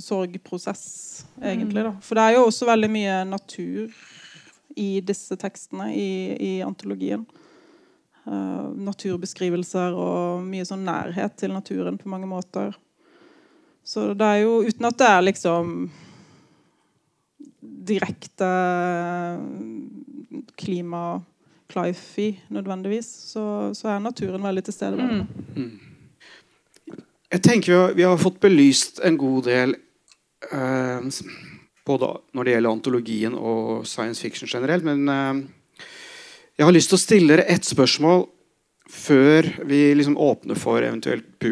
sorgprosess, egentlig. Da. For det er jo også veldig mye natur i disse tekstene i, i antologien. Uh, naturbeskrivelser og mye sånn nærhet til naturen på mange måter. Så det er jo uten at det er liksom direkte klima-clifey nødvendigvis, så, så er naturen veldig til stede. Mm. Jeg tenker vi har, vi har fått belyst en god del eh, både når det gjelder antologien og science fiction generelt. Men eh, jeg har lyst til å stille dere ett spørsmål før vi liksom åpner for eventuelt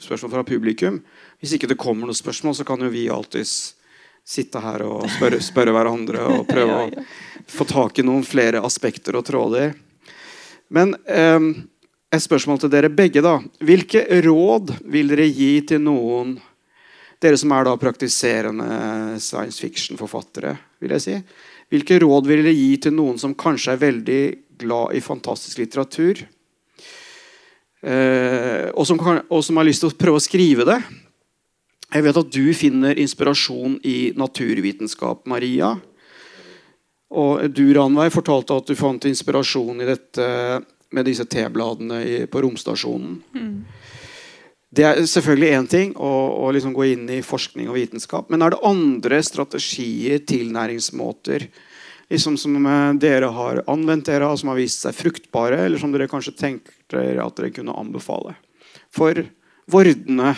spørsmål fra publikum. Hvis ikke det kommer noen spørsmål, så kan jo vi alltids sitte her og spørre, spørre hverandre og prøve Ja, ja. å få tak i noen flere aspekter og tråder. Men eh, et spørsmål til dere begge. da. Hvilke råd vil dere gi til noen Dere som er da praktiserende science fiction-forfattere. vil jeg si. Hvilke råd vil dere gi til noen som kanskje er veldig glad i fantastisk litteratur? Eh, og, som kan, og som har lyst til å prøve å skrive det? Jeg vet at du finner inspirasjon i naturvitenskap, Maria. Og du, Ranveig, fortalte at du fant inspirasjon i dette med disse T-bladene på romstasjonen. Det er selvfølgelig én ting å, å liksom gå inn i forskning og vitenskap. Men er det andre strategier, tilnæringsmåter, liksom som eh, dere har anvendt dere, som har vist seg fruktbare, eller som dere kanskje tenker at dere kunne anbefale? For vordende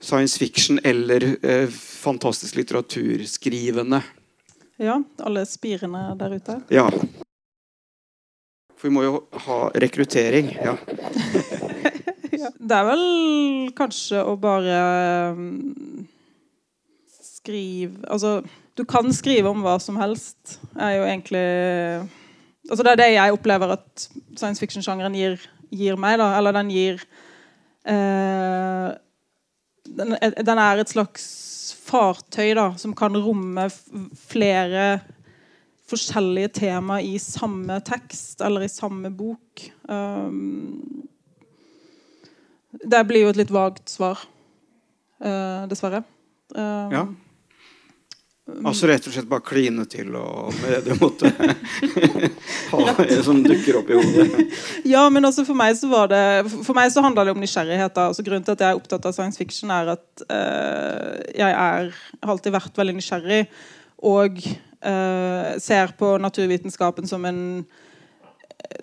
science fiction eller eh, fantastisk litteraturskrivende. Ja, alle spirene der ute. Ja. For vi må jo ha rekruttering. Ja. Det er vel kanskje å bare mm, skrive Altså, du kan skrive om hva som helst. er jo egentlig Altså, det er det jeg opplever at science fiction-sjangeren gir, gir meg, da. Eller den gir eh, den, er et slags fartøy da, som kan romme flere forskjellige tema i samme tekst eller i samme bok. Um, det blir jo et litt vagt svar, uh, dessverre. Um, ja. Altså rett og slett bare kline til og med det du måtte ha som dukker opp i hodet. Ja, men også for meg så var det For meg så handla det om nysgjerrighet. da. Altså Grunnen til at jeg er opptatt av science fiction, er at uh, jeg er, har alltid vært veldig nysgjerrig. Og uh, ser på naturvitenskapen som en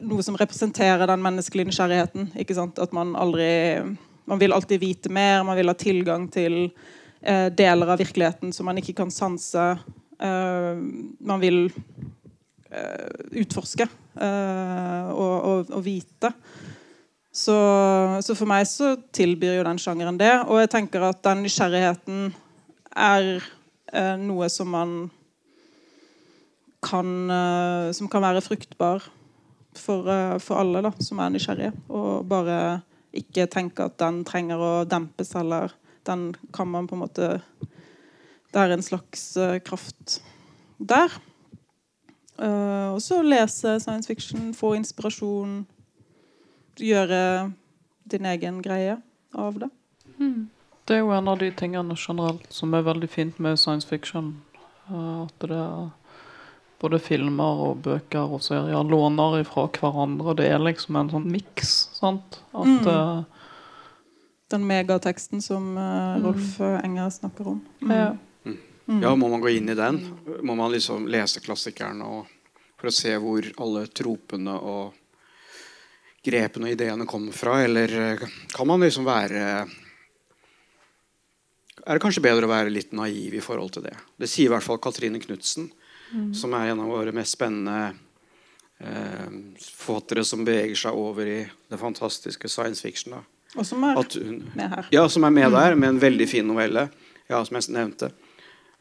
noe som representerer den menneskelige nysgjerrigheten. ikke sant? At man aldri Man vil alltid vite mer, man vil ha tilgang til eh, deler av virkeligheten som man ikke kan sanse. Eh, man vil eh, utforske eh, og, og, og, vite. Så, så, for meg så tilbyr jo den sjangeren det. Og jeg tenker at den nysgjerrigheten er eh, noe som man kan, som kan være fruktbar for, for alle da, som er nysgjerrige. Og bare ikke tenke at den trenger å dempes eller den kan man på en måte Det er en slags uh, kraft der. Uh, og så lese science fiction, få inspirasjon, gjøre din egen greie av det. Mm. Det er jo en av de tingene generelt som er veldig fint med science fiction. Uh, at det er både filmer og bøker og serier låner ifra hverandre. Det er liksom en sånn miks. At mm den megateksten som uh, Rolf mm. Enger snakker om. Mm. Ja. Mm. ja. må man gå inn i den? Må man liksom lese klassikeren for å se hvor alle tropene og grepene og ideene kommer fra? Eller eh, kan man liksom være Er det kanskje bedre å være litt naiv i forhold til det? Det sier i hvert fall Katrine Knutsen, mm. som er en av våre mest spennende eh, forfattere som beveger seg over i det fantastiske science fiction. da og som er hun, med her. Ja, som er med der, med en veldig fin novelle. Ja, som jeg nevnte.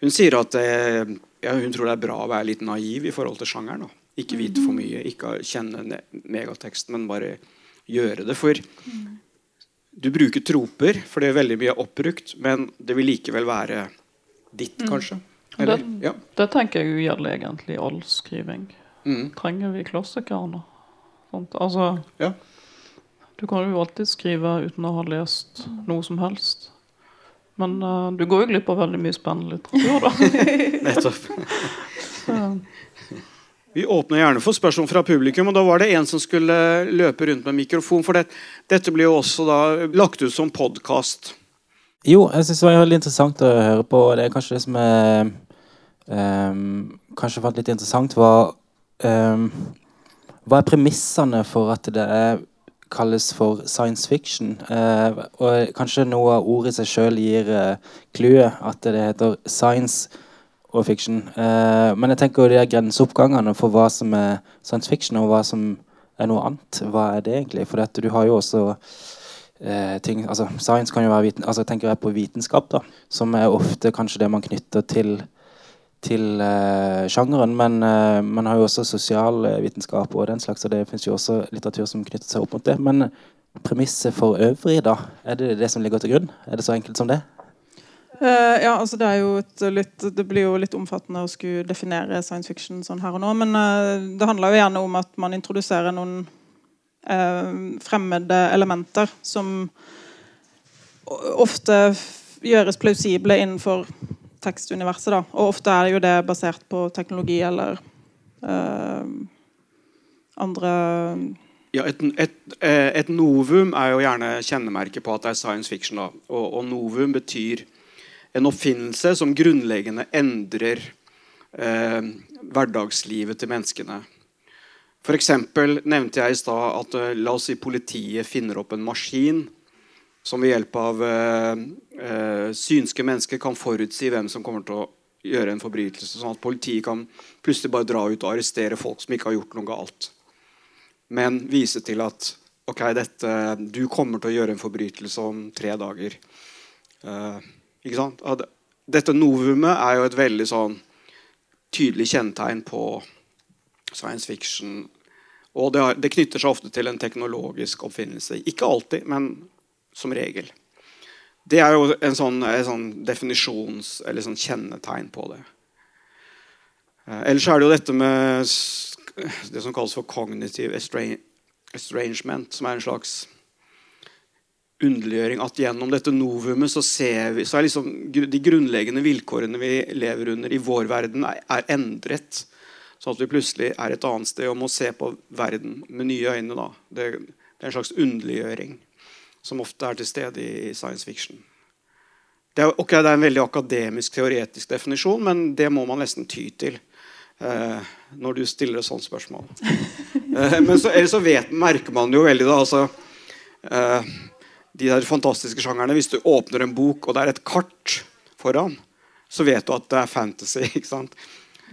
Hun sier at eh, ja, hun tror det er bra å være litt naiv i forhold til sjangeren. Da. Ikke vite for mye, ikke kjenne megateksten, men bare gjøre det. For du bruker troper, for det er veldig mye oppbrukt, men det vil likevel være ditt, mm. kanskje. Eller, det, ja. det, tenker jeg jo gjelder egentlig all skriving. Mm. Trenger vi klassikerne? Altså, ja. Du kan jo alltid skrive uten å ha lest noe som helst. Men uh, du går jo glipp av veldig mye spennende litteratur, da. Nettopp. Vi åpner gjerne for spørsmål fra publikum. og Da var det en som skulle løpe rundt med mikrofon. For det, dette blir jo også da lagt ut som podkast. Jo, jeg syns det var veldig interessant å høre på. Det er kanskje det som er um, Kanskje fant litt interessant, var um, Hva er premissene for at det er kalles for science fiction. Eh, og kanskje noe av ordet seg sjøl gir clouet, eh, at det heter science og fiction. Eh, men jeg tenker jo de grenseoppgangene for hva som er science fiction, og hva som er noe annet. Hva er det egentlig? For du har jo også eh, ting altså Science kan jo være viten, altså tenker jeg på vitenskap, da, som er ofte kanskje det man knytter til til uh, sjangeren. Men uh, man har jo også sosialvitenskap og den slags, og det fins jo også litteratur som knytter seg opp mot det. Men premisset for øvrig, da? Er det det som ligger til grunn? Er det så enkelt som det? Uh, ja, altså det, er jo et litt, det blir jo litt omfattende å skulle definere science fiction sånn her og nå. Men uh, det handler jo gjerne om at man introduserer noen uh, fremmede elementer som ofte gjøres plausible innenfor tekstuniverset. da, Og ofte er jo det basert på teknologi eller uh, andre ja, et, et, eh, et, novum er jo gjerne kjennemerket på at det er science fiction. da, og, og novum betyr en oppfinnelse som grunnleggende endrer eh, hverdagslivet til menneskene. For nevnte jeg i stad at eh, la oss si politiet finner opp en maskin som ved hjelp av uh, uh, synske mennesker kan forutsi hvem som kommer til å gjøre en forbrytelse. Sånn at politiet kan plutselig bare dra ut og arrestere folk som ikke har gjort noe galt. Men vise til at ok, dette, du kommer til å gjøre en forbrytelse om tre dager. Eh, ikke sant? Dette novumet er jo et veldig sånn tydelig kjennetegn på science fiction. Og det, har, det knytter seg ofte til en teknologisk oppfinnelse. Ikke alltid, men som regel. Det er jo en sånn, en sånn definisjons- eller sånn kjennetegn på det. Eh, ellers er det jo dette med det som kalles for cognitive estrangement, som er en slags underliggjøring. At gjennom dette novumet så ser vi så er liksom de grunnleggende vilkårene vi lever under i vår verden, er, endret. Sånn at vi plutselig er et annet sted og må se på verden med nye øyne. da. Det er en slags underliggjøring som ofte er til stede i science fiction. Det er, ok, det er en veldig akademisk, teoretisk definisjon, men det må man nesten ty til eh, når du stiller et sånt spørsmål. Eh, men så, ellers så vet, merker man jo veldig da, altså, eh, De der fantastiske sjangerne. Hvis du åpner en bok, og det er et kart foran, så vet du at det er fantasy. ikke sant?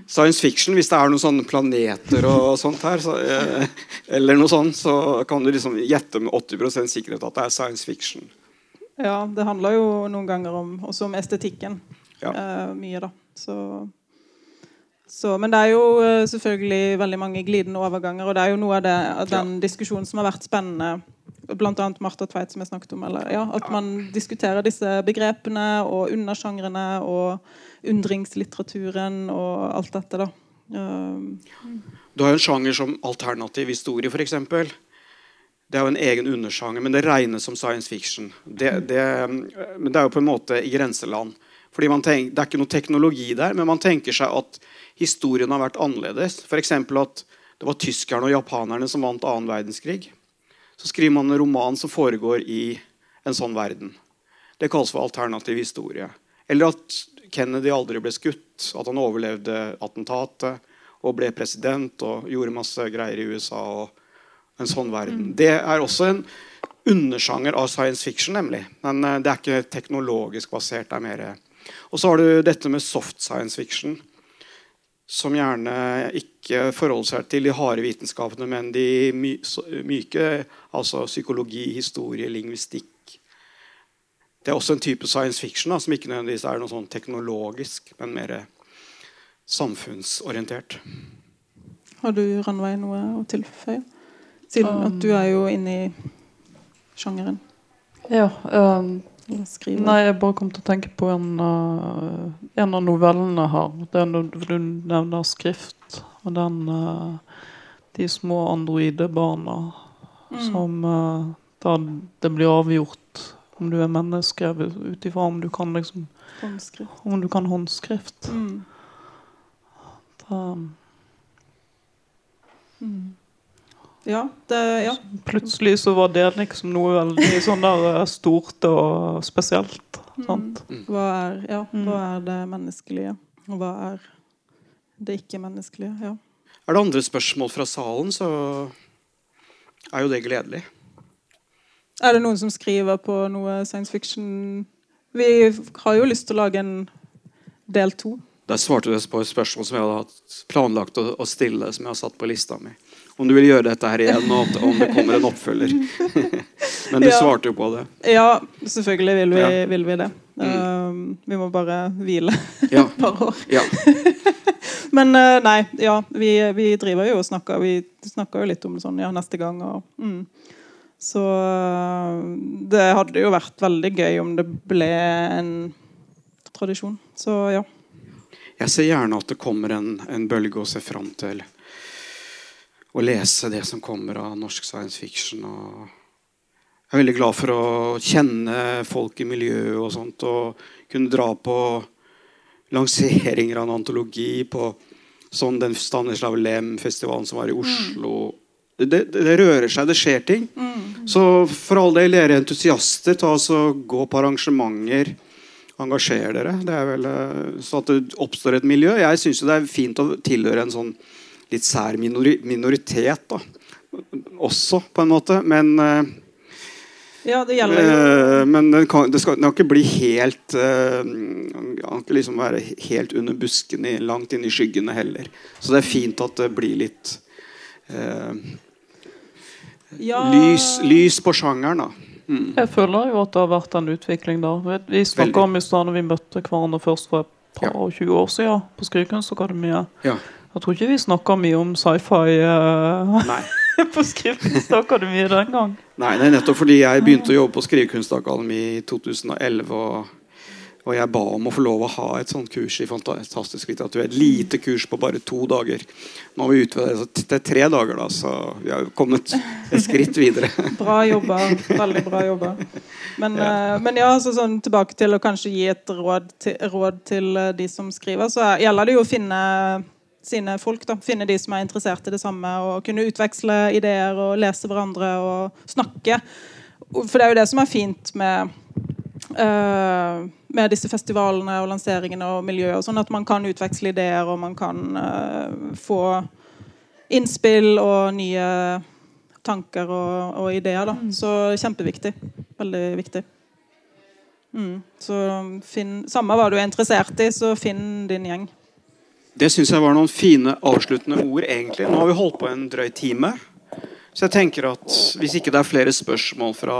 Science fiction, hvis det er noen sånne planeter og sånt her, så, eh, eller noe sånt, så kan du liksom gjette med 80% sikkerhet at det er science fiction. Ja, det handler jo noen ganger om, også om estetikken. Ja. Eh, mye, da. Så, så, men det er jo eh, selvfølgelig veldig mange glidende overganger, og det er jo noe av, det, av den diskusjonen som har vært spennende. Blant annet Martha Tveit, som jeg snakket om. Eller, ja, at man diskuterer disse begrepene og undersjangrene og undringslitteraturen og alt dette, da. Eh, Du har jo en sjanger som alternativ historie, f.eks. Det er jo en egen undersjanger, men det regnes som science fiction. Det, det, men det er jo på en måte i grenseland. Fordi tenker, Det er ikke noe teknologi der, men man tenker seg at historien har vært annerledes. F.eks. at det var tyskerne og japanerne som vant annen verdenskrig. Så skriver man en roman som foregår i en sånn verden. Det kalles for alternativ historie. Eller at Kennedy aldri ble skutt, at han overlevde attentatet og ble president og gjorde masse greier i USA. og en sånn verden. Det er også en undersjanger av science fiction, nemlig. Men eh, det er ikke teknologisk basert. det er mer... Og så har du dette med soft science fiction, som gjerne ikke forholder seg til de harde vitenskapene, men de myke, altså psykologi, historie, lingvistikk. Det er også en type science fiction da, som ikke nødvendigvis er noe sånn teknologisk, men mer samfunnsorientert. har du, Ranveig, noe å tilføye? Siden at du er jo inne i sjangeren. Ja, Um, Nei, jeg bare kom til å tenke på en, uh, en av novellene her. Det er når du nevner skrift. Og den uh, De små androidebarna som uh, Da det blir avgjort om du er menneske ut ifra om du kan liksom Håndskrift. Om du kan håndskrift. Mm. Da, Mm. Ja, det, ja. plutselig så var det liksom noe veldig sånn der eh, stort og spesielt. Sant? Hva er, ja, Mm. hva er det menneskelige? Og hva er det ikke-menneskelige? Ja. Er det andre spørsmål fra salen, så er jo det gledelig. Er det noen som skriver på noe science fiction? Vi har jo lyst til å lage en del to. Der svarte du på et spørsmål som jeg hadde planlagt å, stille, som jeg har satt på lista mi. Om du vil gjøre dette her igjen, og om det kommer en oppfølger. Men du Ja. svarte jo på det. Ja, selvfølgelig vil vi, Ja. Mm. vil vi det. Um, vi må bare hvile Ja. et par år. ja. Men uh, nei, ja, vi, vi driver jo og snakker Vi snakker jo litt om det sånn ja, neste gang. Og, mm. Så uh, det hadde jo vært veldig gøy om det ble en tradisjon. Så ja. Jeg ser gjerne at det kommer en, en bølge å se fram til. Å lese det som kommer av norsk science fiction. Og jeg er veldig glad for å kjenne folk i miljøet og sånt. Og kunne dra på lanseringer av en antologi på sånn den Stanislav Lem-festivalen som var i Oslo. Det, det, det rører seg, det skjer ting. Så for all del, dere entusiaster, ta altså, gå på arrangementer. Engasjer dere. Det er vel, eh, så at det oppstår et miljø. Jeg syns det er fint å tilhøre en sånn litt sær minori minoritet. da. Også, på en måte. Men, eh, ja, det gjelder jo eh, men den kan, det skal den kan ikke bli helt Den kan ikke liksom være helt under buskene, langt inne i skyggene heller. Så det er fint at det blir litt ja, lys, lys på sjangeren, da. Mm. Jeg føler jo at det har vært en utvikling da. Vi- snakka om i stad når vi møtte hverandre først for et par Ja. og 20 år siden på Skrivekunstakademiet. Ja. Jeg tror ikke vi snakka mye om sci-fi eh, på Skrivekunstakademiet den gang. Nei, det er nettopp fordi jeg begynte å jobbe på Skrivekunstakademiet i 2011. og og jeg ba om å få lov å ha et sånt kurs i fantastisk litteratur. Et lite kurs på bare to dager. Nå er vi utvidet det til tre dager, da, så vi har kommet et skritt videre. Bra jobba. Veldig bra jobba. Men ja, uh, men ja så sånn, tilbake til å kanskje gi et råd til, råd til uh, de som skriver, så gjelder det jo å finne sine folk. da, Finne de som er interessert i det samme, og kunne utveksle ideer og lese hverandre og snakke. For det er jo det som er fint med med disse festivalene og lanseringene og miljøet. sånn At man kan utveksle ideer og man kan uh, få innspill og nye tanker og, og ideer. Da. Mm. Så kjempeviktig. Veldig viktig. Mm. Så finn, Samme hva du er interessert i, så finn din gjeng. Det syns jeg var noen fine avsluttende ord. egentlig. Nå har vi holdt på en drøy time. Så jeg tenker at hvis ikke det er flere spørsmål fra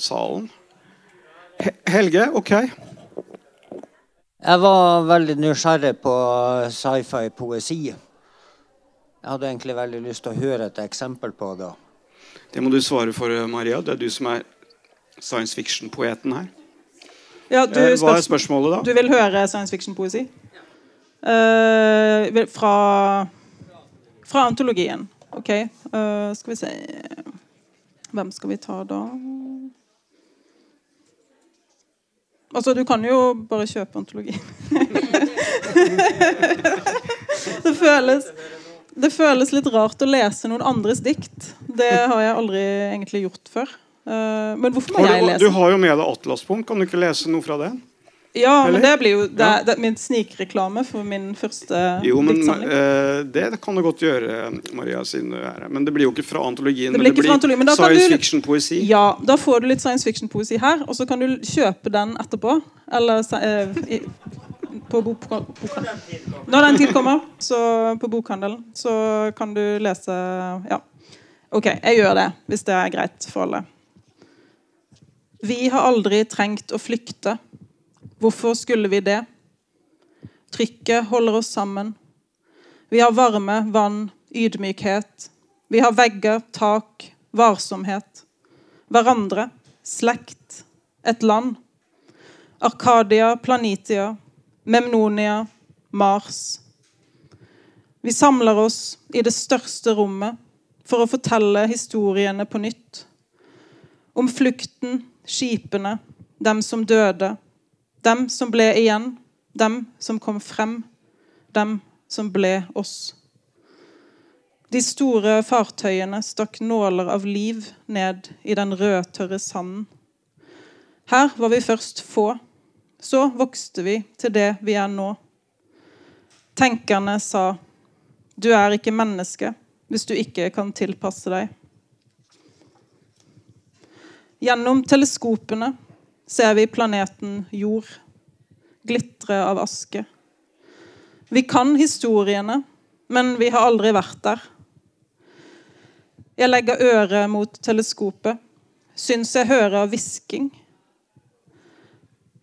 salen Helge, ok. Jeg var veldig nysgjerrig på sci-fi-poesi. Jeg hadde egentlig veldig lyst til å høre et eksempel på det. Det må du svare for, Maria. Det er du som er science fiction-poeten her. Ja, du, eh, Hva er spørsmålet, da? Du vil høre science fiction-poesi? Uh, fra, fra antologien. OK. Uh, skal vi se Hvem skal vi ta da? Altså, du kan jo bare kjøpe antologi. det, føles, det føles litt rart å lese noen andres dikt. Det har jeg aldri egentlig gjort før. Uh, men hvorfor må jeg lese? Du har jo med deg Atlaspunkt. Kan du ikke lese noe fra den? Ja, Eller? men det blir jo det, ja. det, min snikreklame for min første jo, men, uh, det kan du godt gjøre, Maria, siden du er her. Men det blir jo ikke fra antologien. Det blir, men det blir science fiction-poesi. Ja, da får du litt science fiction-poesi her, og så kan du kjøpe den etterpå. Eller uh, i, på bokhandelen. Når den tid kommer, så på bokhandelen, så kan du lese Ja. OK, jeg gjør det, hvis det er greit for alle. Vi har aldri trengt å flykte Hvorfor skulle vi det? Trykket holder oss sammen. Vi har varme, vann, ydmykhet. Vi har vegger, tak, varsomhet. Hverandre, slekt, et land. Arkadia, Planitia, Memnonia, Mars. Vi samler oss i det største rommet for å fortelle historiene på nytt. Om flukten, skipene, dem som døde dem som ble igjen, dem som kom frem, dem som ble oss. De store fartøyene stakk nåler av liv ned i den rødtørre sanden. Her var vi først få, så vokste vi til det vi er nå. Tenkerne sa, du er ikke menneske hvis du ikke kan tilpasse deg. Gjennom teleskopene ser vi planeten Jord glitre av aske. Vi kan historiene, men vi har aldri vært der. Jeg legger øret mot teleskopet. Syns jeg hører hvisking.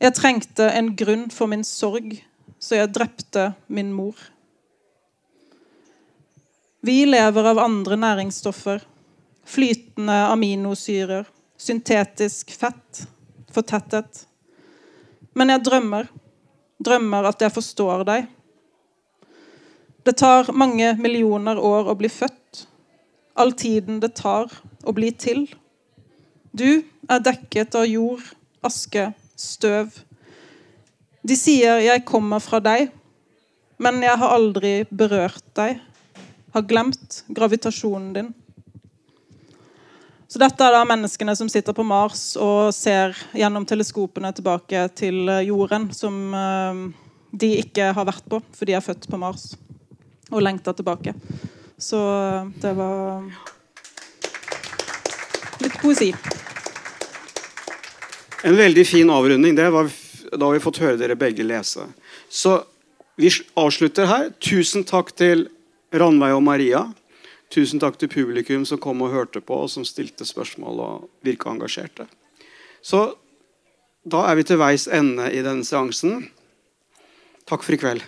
Jeg trengte en grunn for min sorg, så jeg drepte min mor. Vi lever av andre næringsstoffer. Flytende aminosyrer, syntetisk fett, fortettet. Men jeg drømmer. Drømmer at jeg forstår deg. Det tar mange millioner år å bli født. All tiden det tar å bli til. Du er dekket av jord, aske, støv. De sier 'jeg kommer fra deg', men jeg har aldri berørt deg. Har glemt gravitasjonen din. Så dette er da menneskene som sitter på Mars og ser gjennom teleskopene tilbake til eh, jorden, som uh, de ikke har vært på, for de er født på Mars og lengter tilbake. Så uh, det var litt poesi. En veldig fin avrunding. Det var, da har vi fått høre dere begge lese. Så vi avslutter her. Tusen takk til Ranveig og Maria. Tusen takk til publikum som kom og hørte på, og som stilte spørsmål og virka engasjerte. Så da er vi til veis ende i denne seansen. Takk for i kveld.